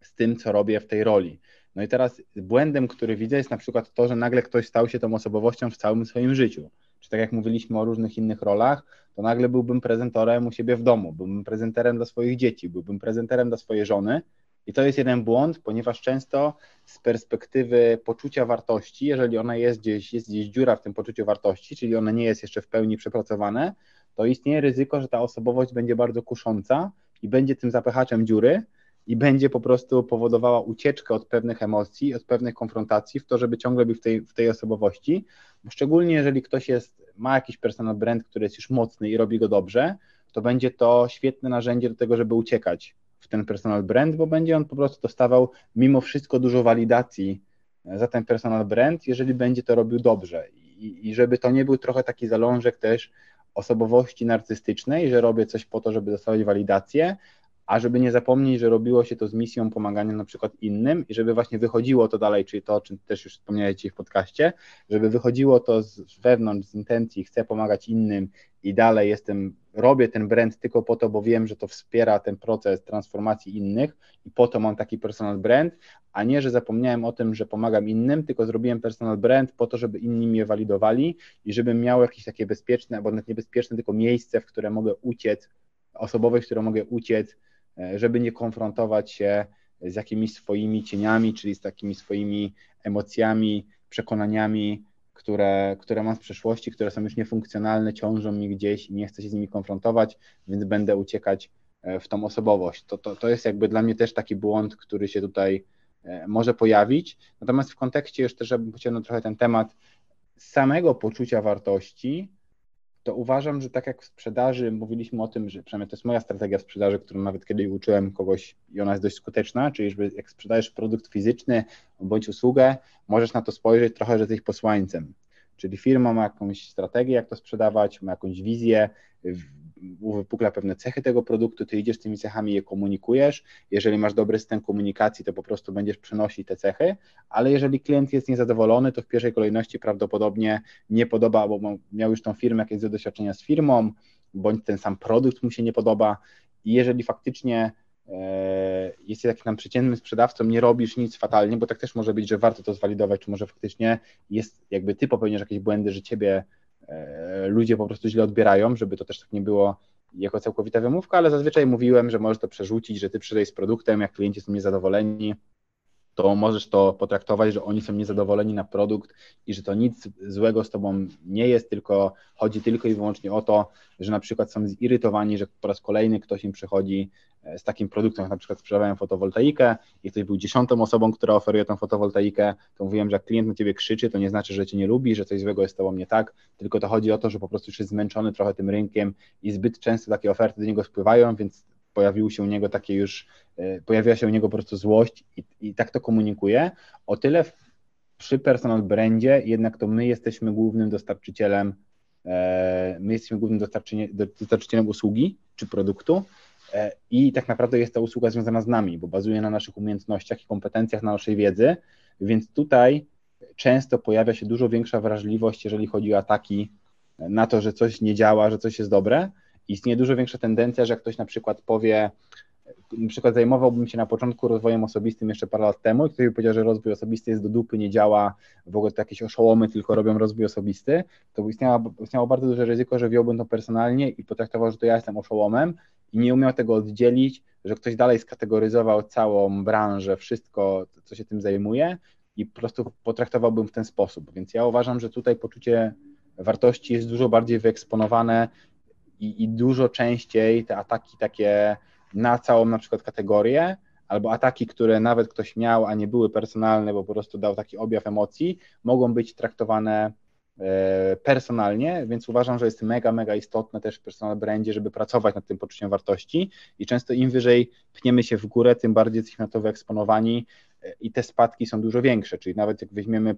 z tym, co robię w tej roli. No i teraz błędem, który widzę, jest na przykład to, że nagle ktoś stał się tą osobowością w całym swoim życiu. Czy tak jak mówiliśmy o różnych innych rolach, to nagle byłbym prezentorem u siebie w domu, byłbym prezenterem dla swoich dzieci, byłbym prezenterem dla swojej żony. I to jest jeden błąd, ponieważ często z perspektywy poczucia wartości, jeżeli ona jest gdzieś, jest gdzieś dziura w tym poczuciu wartości, czyli ona nie jest jeszcze w pełni przepracowane, to istnieje ryzyko, że ta osobowość będzie bardzo kusząca i będzie tym zapychaczem dziury i będzie po prostu powodowała ucieczkę od pewnych emocji, od pewnych konfrontacji w to, żeby ciągle być w tej, w tej osobowości, bo szczególnie jeżeli ktoś jest, ma jakiś personal brand, który jest już mocny i robi go dobrze, to będzie to świetne narzędzie do tego, żeby uciekać w ten personal brand, bo będzie on po prostu dostawał mimo wszystko dużo walidacji za ten personal brand, jeżeli będzie to robił dobrze. I, i żeby to nie był trochę taki zalążek też osobowości narcystycznej, że robię coś po to, żeby dostawać walidację, a żeby nie zapomnieć, że robiło się to z misją pomagania na przykład innym i żeby właśnie wychodziło to dalej, czyli to, o czym też już wspomniałeś w podcaście, żeby wychodziło to z wewnątrz, z intencji, chcę pomagać innym i dalej jestem, robię ten brand tylko po to, bo wiem, że to wspiera ten proces transformacji innych i po to mam taki personal brand, a nie, że zapomniałem o tym, że pomagam innym, tylko zrobiłem personal brand po to, żeby inni mnie walidowali i żebym miał jakieś takie bezpieczne, albo nawet niebezpieczne, tylko miejsce, w które mogę uciec, osobowość, w które mogę uciec, żeby nie konfrontować się z jakimiś swoimi cieniami, czyli z takimi swoimi emocjami, przekonaniami, które, które mam z przeszłości, które są już niefunkcjonalne, ciążą mi gdzieś i nie chcę się z nimi konfrontować, więc będę uciekać e, w tą osobowość. To, to, to jest jakby dla mnie też taki błąd, który się tutaj e, może pojawić. Natomiast w kontekście jeszcze, żeby pociągnąć trochę ten temat samego poczucia wartości, to uważam, że tak jak w sprzedaży mówiliśmy o tym, że przynajmniej to jest moja strategia sprzedaży, którą nawet kiedyś uczyłem kogoś i ona jest dość skuteczna, czyli że jak sprzedajesz produkt fizyczny bądź usługę, możesz na to spojrzeć trochę, że jesteś posłańcem. Czyli firma ma jakąś strategię, jak to sprzedawać, ma jakąś wizję, uwypukla pewne cechy tego produktu, ty idziesz tymi cechami, je komunikujesz. Jeżeli masz dobry system komunikacji, to po prostu będziesz przenosić te cechy, ale jeżeli klient jest niezadowolony, to w pierwszej kolejności prawdopodobnie nie podoba, bo miał już tą firmę, jakieś złe doświadczenia z firmą, bądź ten sam produkt mu się nie podoba. I jeżeli faktycznie e, jesteś jakimś tam przeciętnym sprzedawcą, nie robisz nic fatalnie, bo tak też może być, że warto to zwalidować, czy może faktycznie jest, jakby ty popełniasz jakieś błędy, że ciebie ludzie po prostu źle odbierają, żeby to też tak nie było jako całkowita wymówka, ale zazwyczaj mówiłem, że możesz to przerzucić, że ty przyjdziesz z produktem, jak klienci są niezadowoleni, to możesz to potraktować, że oni są niezadowoleni na produkt i że to nic złego z tobą nie jest, tylko chodzi tylko i wyłącznie o to, że na przykład są zirytowani, że po raz kolejny ktoś im przychodzi e, z takim produktem, jak na przykład sprzedawałem fotowoltaikę i ktoś był dziesiątą osobą, która oferuje tą fotowoltaikę, to mówiłem, że jak klient na ciebie krzyczy, to nie znaczy, że cię nie lubi, że coś złego jest z tobą nie tak, tylko to chodzi o to, że po prostu już jest zmęczony trochę tym rynkiem i zbyt często takie oferty do niego spływają, więc pojawił się u niego takie już, e, pojawiła się u niego po prostu złość i, i tak to komunikuje. O tyle przy personal brandzie jednak to my jesteśmy głównym dostarczycielem, e, my jesteśmy głównym dostarczycielem usługi czy produktu e, i tak naprawdę jest ta usługa związana z nami, bo bazuje na naszych umiejętnościach i kompetencjach, na naszej wiedzy, więc tutaj często pojawia się dużo większa wrażliwość, jeżeli chodzi o ataki na to, że coś nie działa, że coś jest dobre, istnieje dużo większa tendencja, że ktoś na przykład powie, na przykład zajmowałbym się na początku rozwojem osobistym jeszcze parę lat temu i ktoś by powiedział, że rozwój osobisty jest do dupy, nie działa, w ogóle to jakieś oszołomy tylko robią rozwój osobisty, to istniało, istniało bardzo duże ryzyko, że wziąłbym to personalnie i potraktował, że to ja jestem oszołomem i nie umiał tego oddzielić, że ktoś dalej skategoryzował całą branżę, wszystko, co się tym zajmuje i po prostu potraktowałbym w ten sposób. Więc ja uważam, że tutaj poczucie wartości jest dużo bardziej wyeksponowane i, i dużo częściej te ataki takie na całą na przykład kategorię, albo ataki, które nawet ktoś miał, a nie były personalne, bo po prostu dał taki objaw emocji, mogą być traktowane e, personalnie, więc uważam, że jest mega, mega istotne też w personal brandzie, żeby pracować nad tym poczuciem wartości i często im wyżej pniemy się w górę, tym bardziej jesteśmy na to wyeksponowani e, i te spadki są dużo większe, czyli nawet jak weźmiemy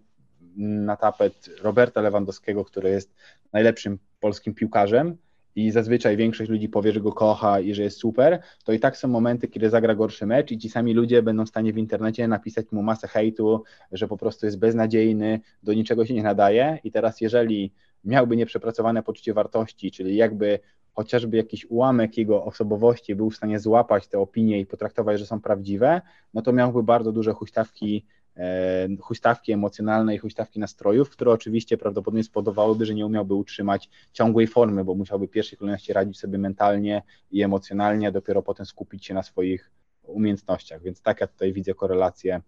na tapet Roberta Lewandowskiego, który jest najlepszym polskim piłkarzem, i zazwyczaj większość ludzi powie, że go kocha i że jest super, to i tak są momenty, kiedy zagra gorszy mecz i ci sami ludzie będą w stanie w internecie napisać mu masę hejtu, że po prostu jest beznadziejny, do niczego się nie nadaje. I teraz jeżeli miałby nieprzepracowane poczucie wartości, czyli jakby chociażby jakiś ułamek jego osobowości był w stanie złapać te opinie i potraktować, że są prawdziwe, no to miałby bardzo duże huśtawki huśtawki emocjonalne i huśtawki nastrojów, które oczywiście prawdopodobnie spowodowałyby, że nie umiałby utrzymać ciągłej formy, bo musiałby w pierwszej kolejności radzić sobie mentalnie i emocjonalnie, a dopiero potem skupić się na swoich umiejętnościach. Więc tak ja tutaj widzę korelację,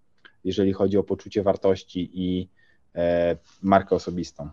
jeżeli chodzi o poczucie wartości i e, markę osobistą.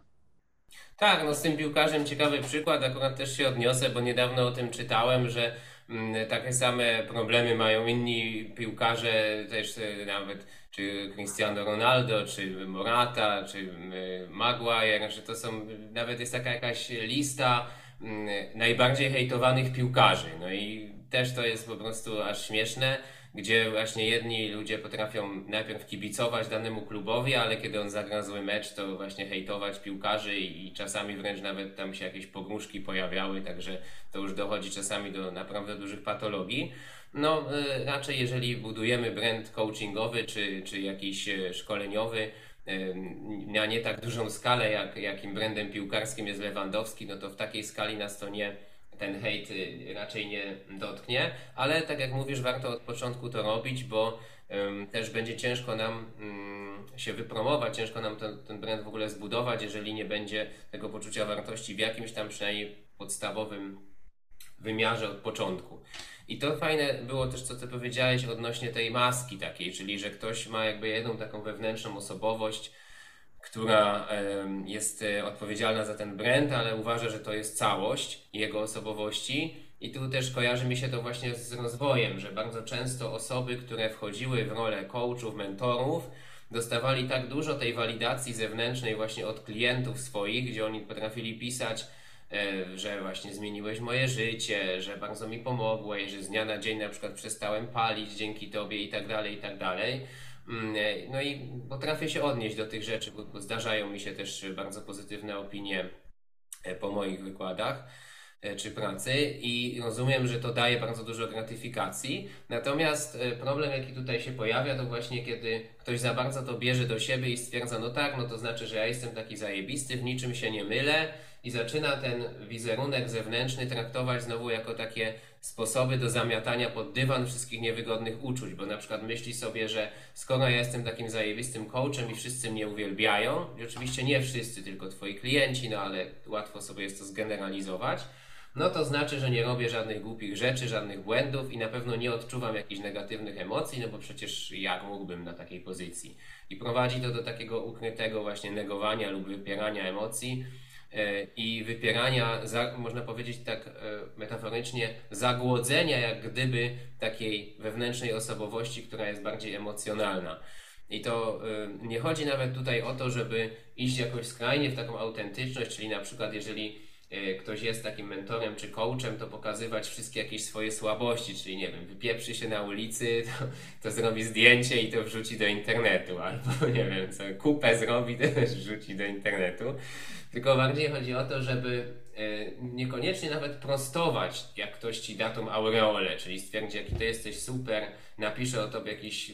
Tak, no z tym piłkarzem ciekawy przykład, akurat też się odniosę, bo niedawno o tym czytałem, że Mm, takie same problemy mają inni piłkarze, też e, nawet czy Cristiano Ronaldo, czy Morata, czy e, Maguire, że to są, nawet jest taka jakaś lista mm, najbardziej hejtowanych piłkarzy. No i też to jest po prostu aż śmieszne gdzie właśnie jedni ludzie potrafią najpierw kibicować danemu klubowi, ale kiedy on zagra zły mecz, to właśnie hejtować piłkarzy i, czasami wręcz nawet tam się jakieś pogróżki pojawiały, także to już dochodzi czasami do naprawdę dużych patologii. No, y, raczej jeżeli budujemy brand coachingowy czy, czy jakiś e, szkoleniowy, na nie tak dużą skalę, jak, jakim brandem piłkarskim jest Lewandowski, no to w takiej skali nas to nie, ten hejt y, raczej nie dotknie, ale tak jak mówisz, warto od początku to robić, bo um, też będzie ciężko nam um, się wypromować, ciężko nam ten, ten brand w ogóle zbudować, jeżeli nie będzie tego poczucia wartości w jakimś tam przynajmniej podstawowym wymiarze od początku. I to fajne było też, co ty powiedziałeś odnośnie tej maski takiej, czyli że ktoś ma jakby jedną taką wewnętrzną osobowość, która jest e, odpowiedzialna za ten brand, ale uważa, że to jest całość jego osobowości. I tu też kojarzy mi się to właśnie z rozwojem, że bardzo często osoby, które wchodziły w rolę coachów, mentorów, dostawali tak dużo tej walidacji zewnętrznej właśnie od klientów swoich, gdzie oni potrafili pisać, że właśnie zmieniłeś moje życie, że bardzo mi pomogłeś, że z dnia na dzień na przykład przestałem palić dzięki tobie i tak dalej, i tak dalej. Mm, e, no i potrafię się odnieść do tych rzeczy, bo zdarzają mi się też bardzo pozytywne opinie e, po moich wykładach e, czy pracy i rozumiem, że to daje bardzo dużo gratyfikacji. Natomiast problem, jaki tutaj się pojawia, to właśnie kiedy ktoś za bardzo to bierze do siebie i stwierdza, no tak, no to znaczy, że ja jestem taki zajebisty, w niczym się nie mylę i zaczyna ten wizerunek zewnętrzny traktować znowu jako takie sposoby do zamiatania pod dywan wszystkich niewygodnych uczuć, bo na przykład myśli sobie, że skoro ja jestem takim zajebistym coachem i wszyscy mnie uwielbiają, i oczywiście nie wszyscy, tylko twoi klienci, no ale łatwo sobie jest to zgeneralizować, no to znaczy, że nie robię żadnych głupich rzeczy, żadnych błędów i na pewno nie odczuwam jakichś negatywnych emocji, no bo przecież jak mógłbym na takiej pozycji. I prowadzi to do takiego ukrytego właśnie negowania lub wypierania emocji, i wypierania, można powiedzieć tak e, metaforycznie, zagłodzenia jak gdyby takiej wewnętrznej osobowości, która jest bardziej emocjonalna. I to e, nie chodzi nawet tutaj o to, żeby iść jakoś skrajnie w taką autentyczność, czyli na przykład jeżeli ktoś jest takim mentorem czy coachem, to pokazywać wszystkie jakieś swoje słabości, czyli nie wiem, wypieprzy się na ulicy, to, to zrobi zdjęcie i to wrzuci do internetu, albo nie wiem, co kupę zrobi, to też wrzuci do internetu. Tylko bardziej chodzi o to, żeby e, niekoniecznie nawet prostować, jak ktoś ci da tą aureolę, czyli stwierdzi, jaki ty jesteś super, napisze o tobie jakiś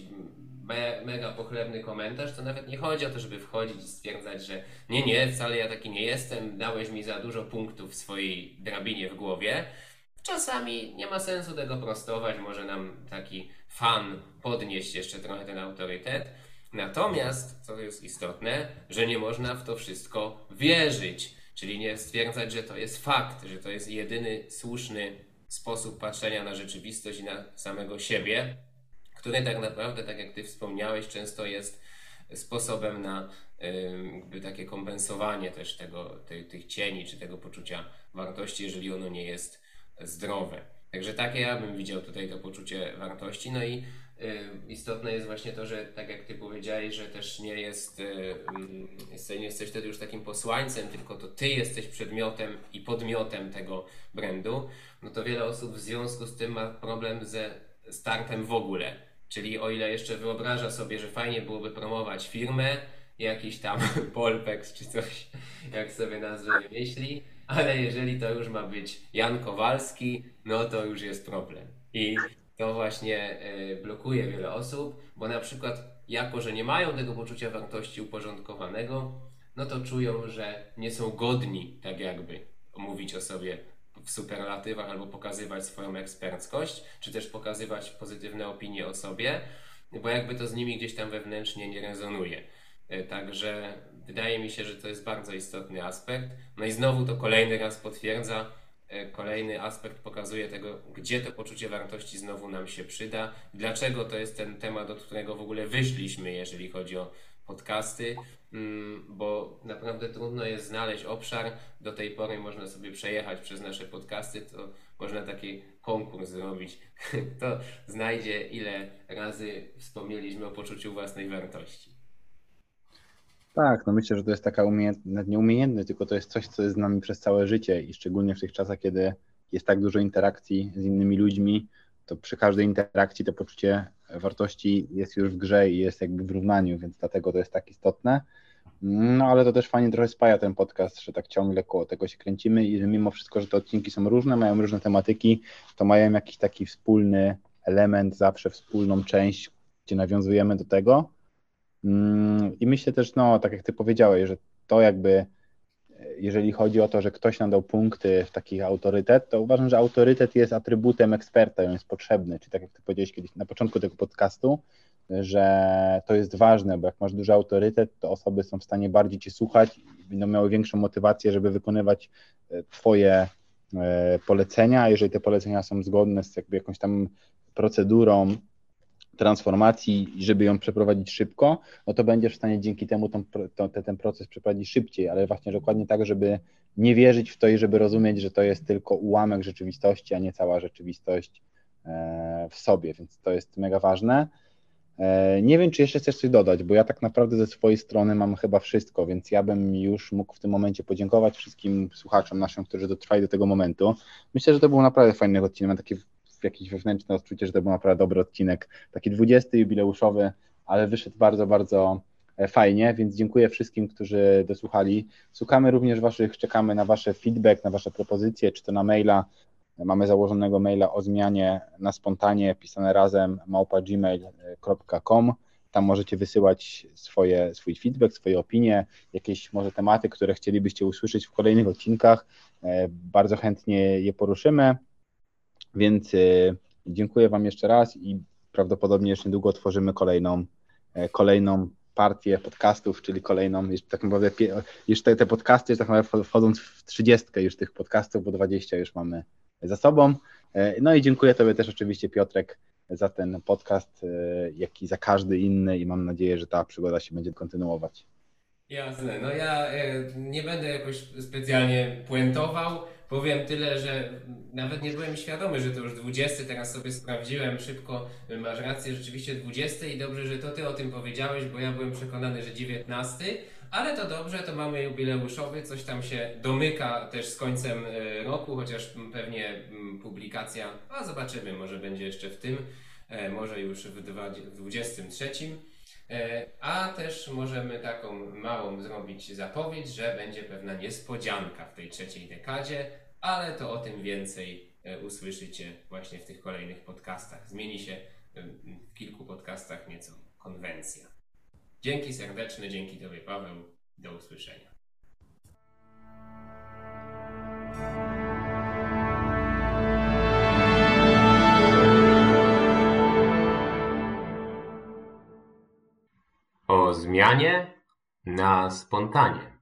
me, mega pochlebny komentarz, to nawet nie chodzi o to, żeby wchodzić i stwierdzać, że nie, nie, wcale ja taki nie jestem, dałeś mi za dużo punktów w swojej drabinie w głowie. Czasami nie ma sensu tego prostować, może nam taki fan podnieść jeszcze trochę ten autorytet. Natomiast, co jest istotne, że nie można w to wszystko wierzyć, czyli nie stwierdzać, że to jest fakt, że to jest jedyny słuszny sposób patrzenia na rzeczywistość i na samego siebie, który tak naprawdę, tak jak Ty wspomniałeś, często jest sposobem na jakby takie kompensowanie też tego, tej, tych cieni czy tego poczucia wartości, jeżeli ono nie jest zdrowe. Także takie ja bym widział tutaj to poczucie wartości. No i istotne jest właśnie to, że tak jak ty powiedziałeś, że też nie jest, mm, nie jesteś wtedy już takim posłańcem, tylko to ty jesteś przedmiotem i podmiotem tego brandu, no to wiele osób w związku z tym ma problem ze startem w ogóle. Czyli o ile jeszcze wyobraża sobie, że fajnie byłoby promować firmę, jakiś tam Polpex czy coś, jak sobie nazwę myśli, ale jeżeli to już ma być Jan Kowalski, no to już jest problem. I to właśnie e, blokuje wiele osób, bo na przykład jako, że nie mają tego poczucia wartości uporządkowanego, no to czują, że nie są godni tak jakby mówić o sobie w superlatywach albo pokazywać swoją eksperckość, czy też pokazywać pozytywne opinie o sobie, bo jakby to z nimi gdzieś tam wewnętrznie nie rezonuje. E, także wydaje mi się, że to jest bardzo istotny aspekt. No i znowu to kolejny raz potwierdza, e, kolejny aspekt pokazuje tego, gdzie to poczucie wartości znowu nam się przyda, dlaczego to jest ten temat, od którego w ogóle wyszliśmy, jeżeli chodzi o podcasty, mm, bo naprawdę trudno jest znaleźć obszar. Do tej pory można sobie przejechać przez nasze podcasty, to można taki konkurs zrobić. To znajdzie, ile razy wspomnieliśmy o poczuciu własnej wartości. Tak, no myślę, że to jest taka umiejętność, umiejętność, tylko to jest coś, co jest z nami przez całe życie i szczególnie w tych czasach, kiedy jest tak dużo interakcji z innymi ludźmi, to przy każdej interakcji to poczucie wartości jest już w grze i jest jakby w równaniu, więc dlatego to jest tak istotne. No ale to też fajnie trochę spaja ten podcast, że tak ciągle koło tego się kręcimy i że mimo wszystko, że te odcinki są różne, mają różne tematyki, to mają jakiś taki wspólny element, zawsze wspólną część, gdzie nawiązujemy do tego. Mm, I myślę też, no tak jak ty powiedziałeś, że to jakby jeżeli chodzi o to, że ktoś nam dał punkty w takich autorytet, to uważam, że autorytet jest atrybutem eksperta on jest potrzebny. Czyli tak jak ty powiedziałeś kiedyś na początku tego podcastu, że to jest ważne, bo jak masz duży autorytet, to osoby są w stanie bardziej cię słuchać i będą miały większą motywację, żeby wykonywać e, twoje e, polecenia, jeżeli te polecenia są zgodne z jakby jakąś tam procedurą transformacji, żeby ją przeprowadzić szybko, no to będziesz w stanie dzięki temu ten, ten proces przeprowadzić szybciej, ale właśnie dokładnie tak, żeby nie wierzyć w to i żeby rozumieć, że to jest tylko ułamek rzeczywistości, a nie cała rzeczywistość e, w sobie, więc to jest mega ważne. E, nie wiem, czy jeszcze chcesz coś dodać, bo ja tak naprawdę ze swojej strony mam chyba wszystko, więc ja bym już mógł w tym momencie podziękować wszystkim słuchaczom naszym, którzy dotrwali do tego momentu. Myślę, że to był naprawdę fajny odcinek, mam takie jakieś wewnętrzne odczucie, że to był naprawdę dobry odcinek, taki 20 jubileuszowy, ale wyszedł bardzo, bardzo e, fajnie, więc dziękuję wszystkim, którzy dosłuchali. Słuchamy również Waszych, czekamy na Wasze feedback, na Wasze propozycje, czy to na maila. Mamy założonego maila o zmianie na spontanie, pisane razem małpa.gmail.com. Tam możecie wysyłać swoje, swój feedback, swoje opinie, jakieś może tematy, które chcielibyście usłyszeć w kolejnych odcinkach. E, bardzo chętnie je poruszymy. Więc y, dziękuję Wam jeszcze raz i prawdopodobnie jeszcze niedługo otworzymy kolejną, e, kolejną partię podcastów, czyli kolejną, już tak naprawdę, już te, te podcasty, już tak naprawdę wchodząc w 30 już tych podcastów, bo 20 już mamy za sobą. E, no i dziękuję Tobie też oczywiście Piotrek za ten podcast, e, jak i za każdy inny i mam nadzieję, że ta przygoda się będzie kontynuować. Jasne, no ja nie będę jakoś specjalnie puentował. Powiem tyle, że nawet nie byłem świadomy, że to już 20, teraz sobie sprawdziłem szybko, masz rację, rzeczywiście 20 i dobrze, że to ty o tym powiedziałeś, bo ja byłem przekonany, że 19, ale to dobrze, to mamy jubileuszowy, coś tam się domyka też z końcem e, roku, chociaż pewnie mm, publikacja, a zobaczymy, może będzie jeszcze w tym, e, może już w 23. E, a też możemy taką małą zrobić zapowiedź, że będzie pewna niespodzianka w tej trzeciej dekadzie, ale to o tym więcej e, usłyszycie właśnie w tych kolejnych podcastach. Zmieni się w kilku podcastach nieco konwencja. Dzięki serdeczne, dzięki Tobie Paweł. Do usłyszenia. Zmianie na spontanie.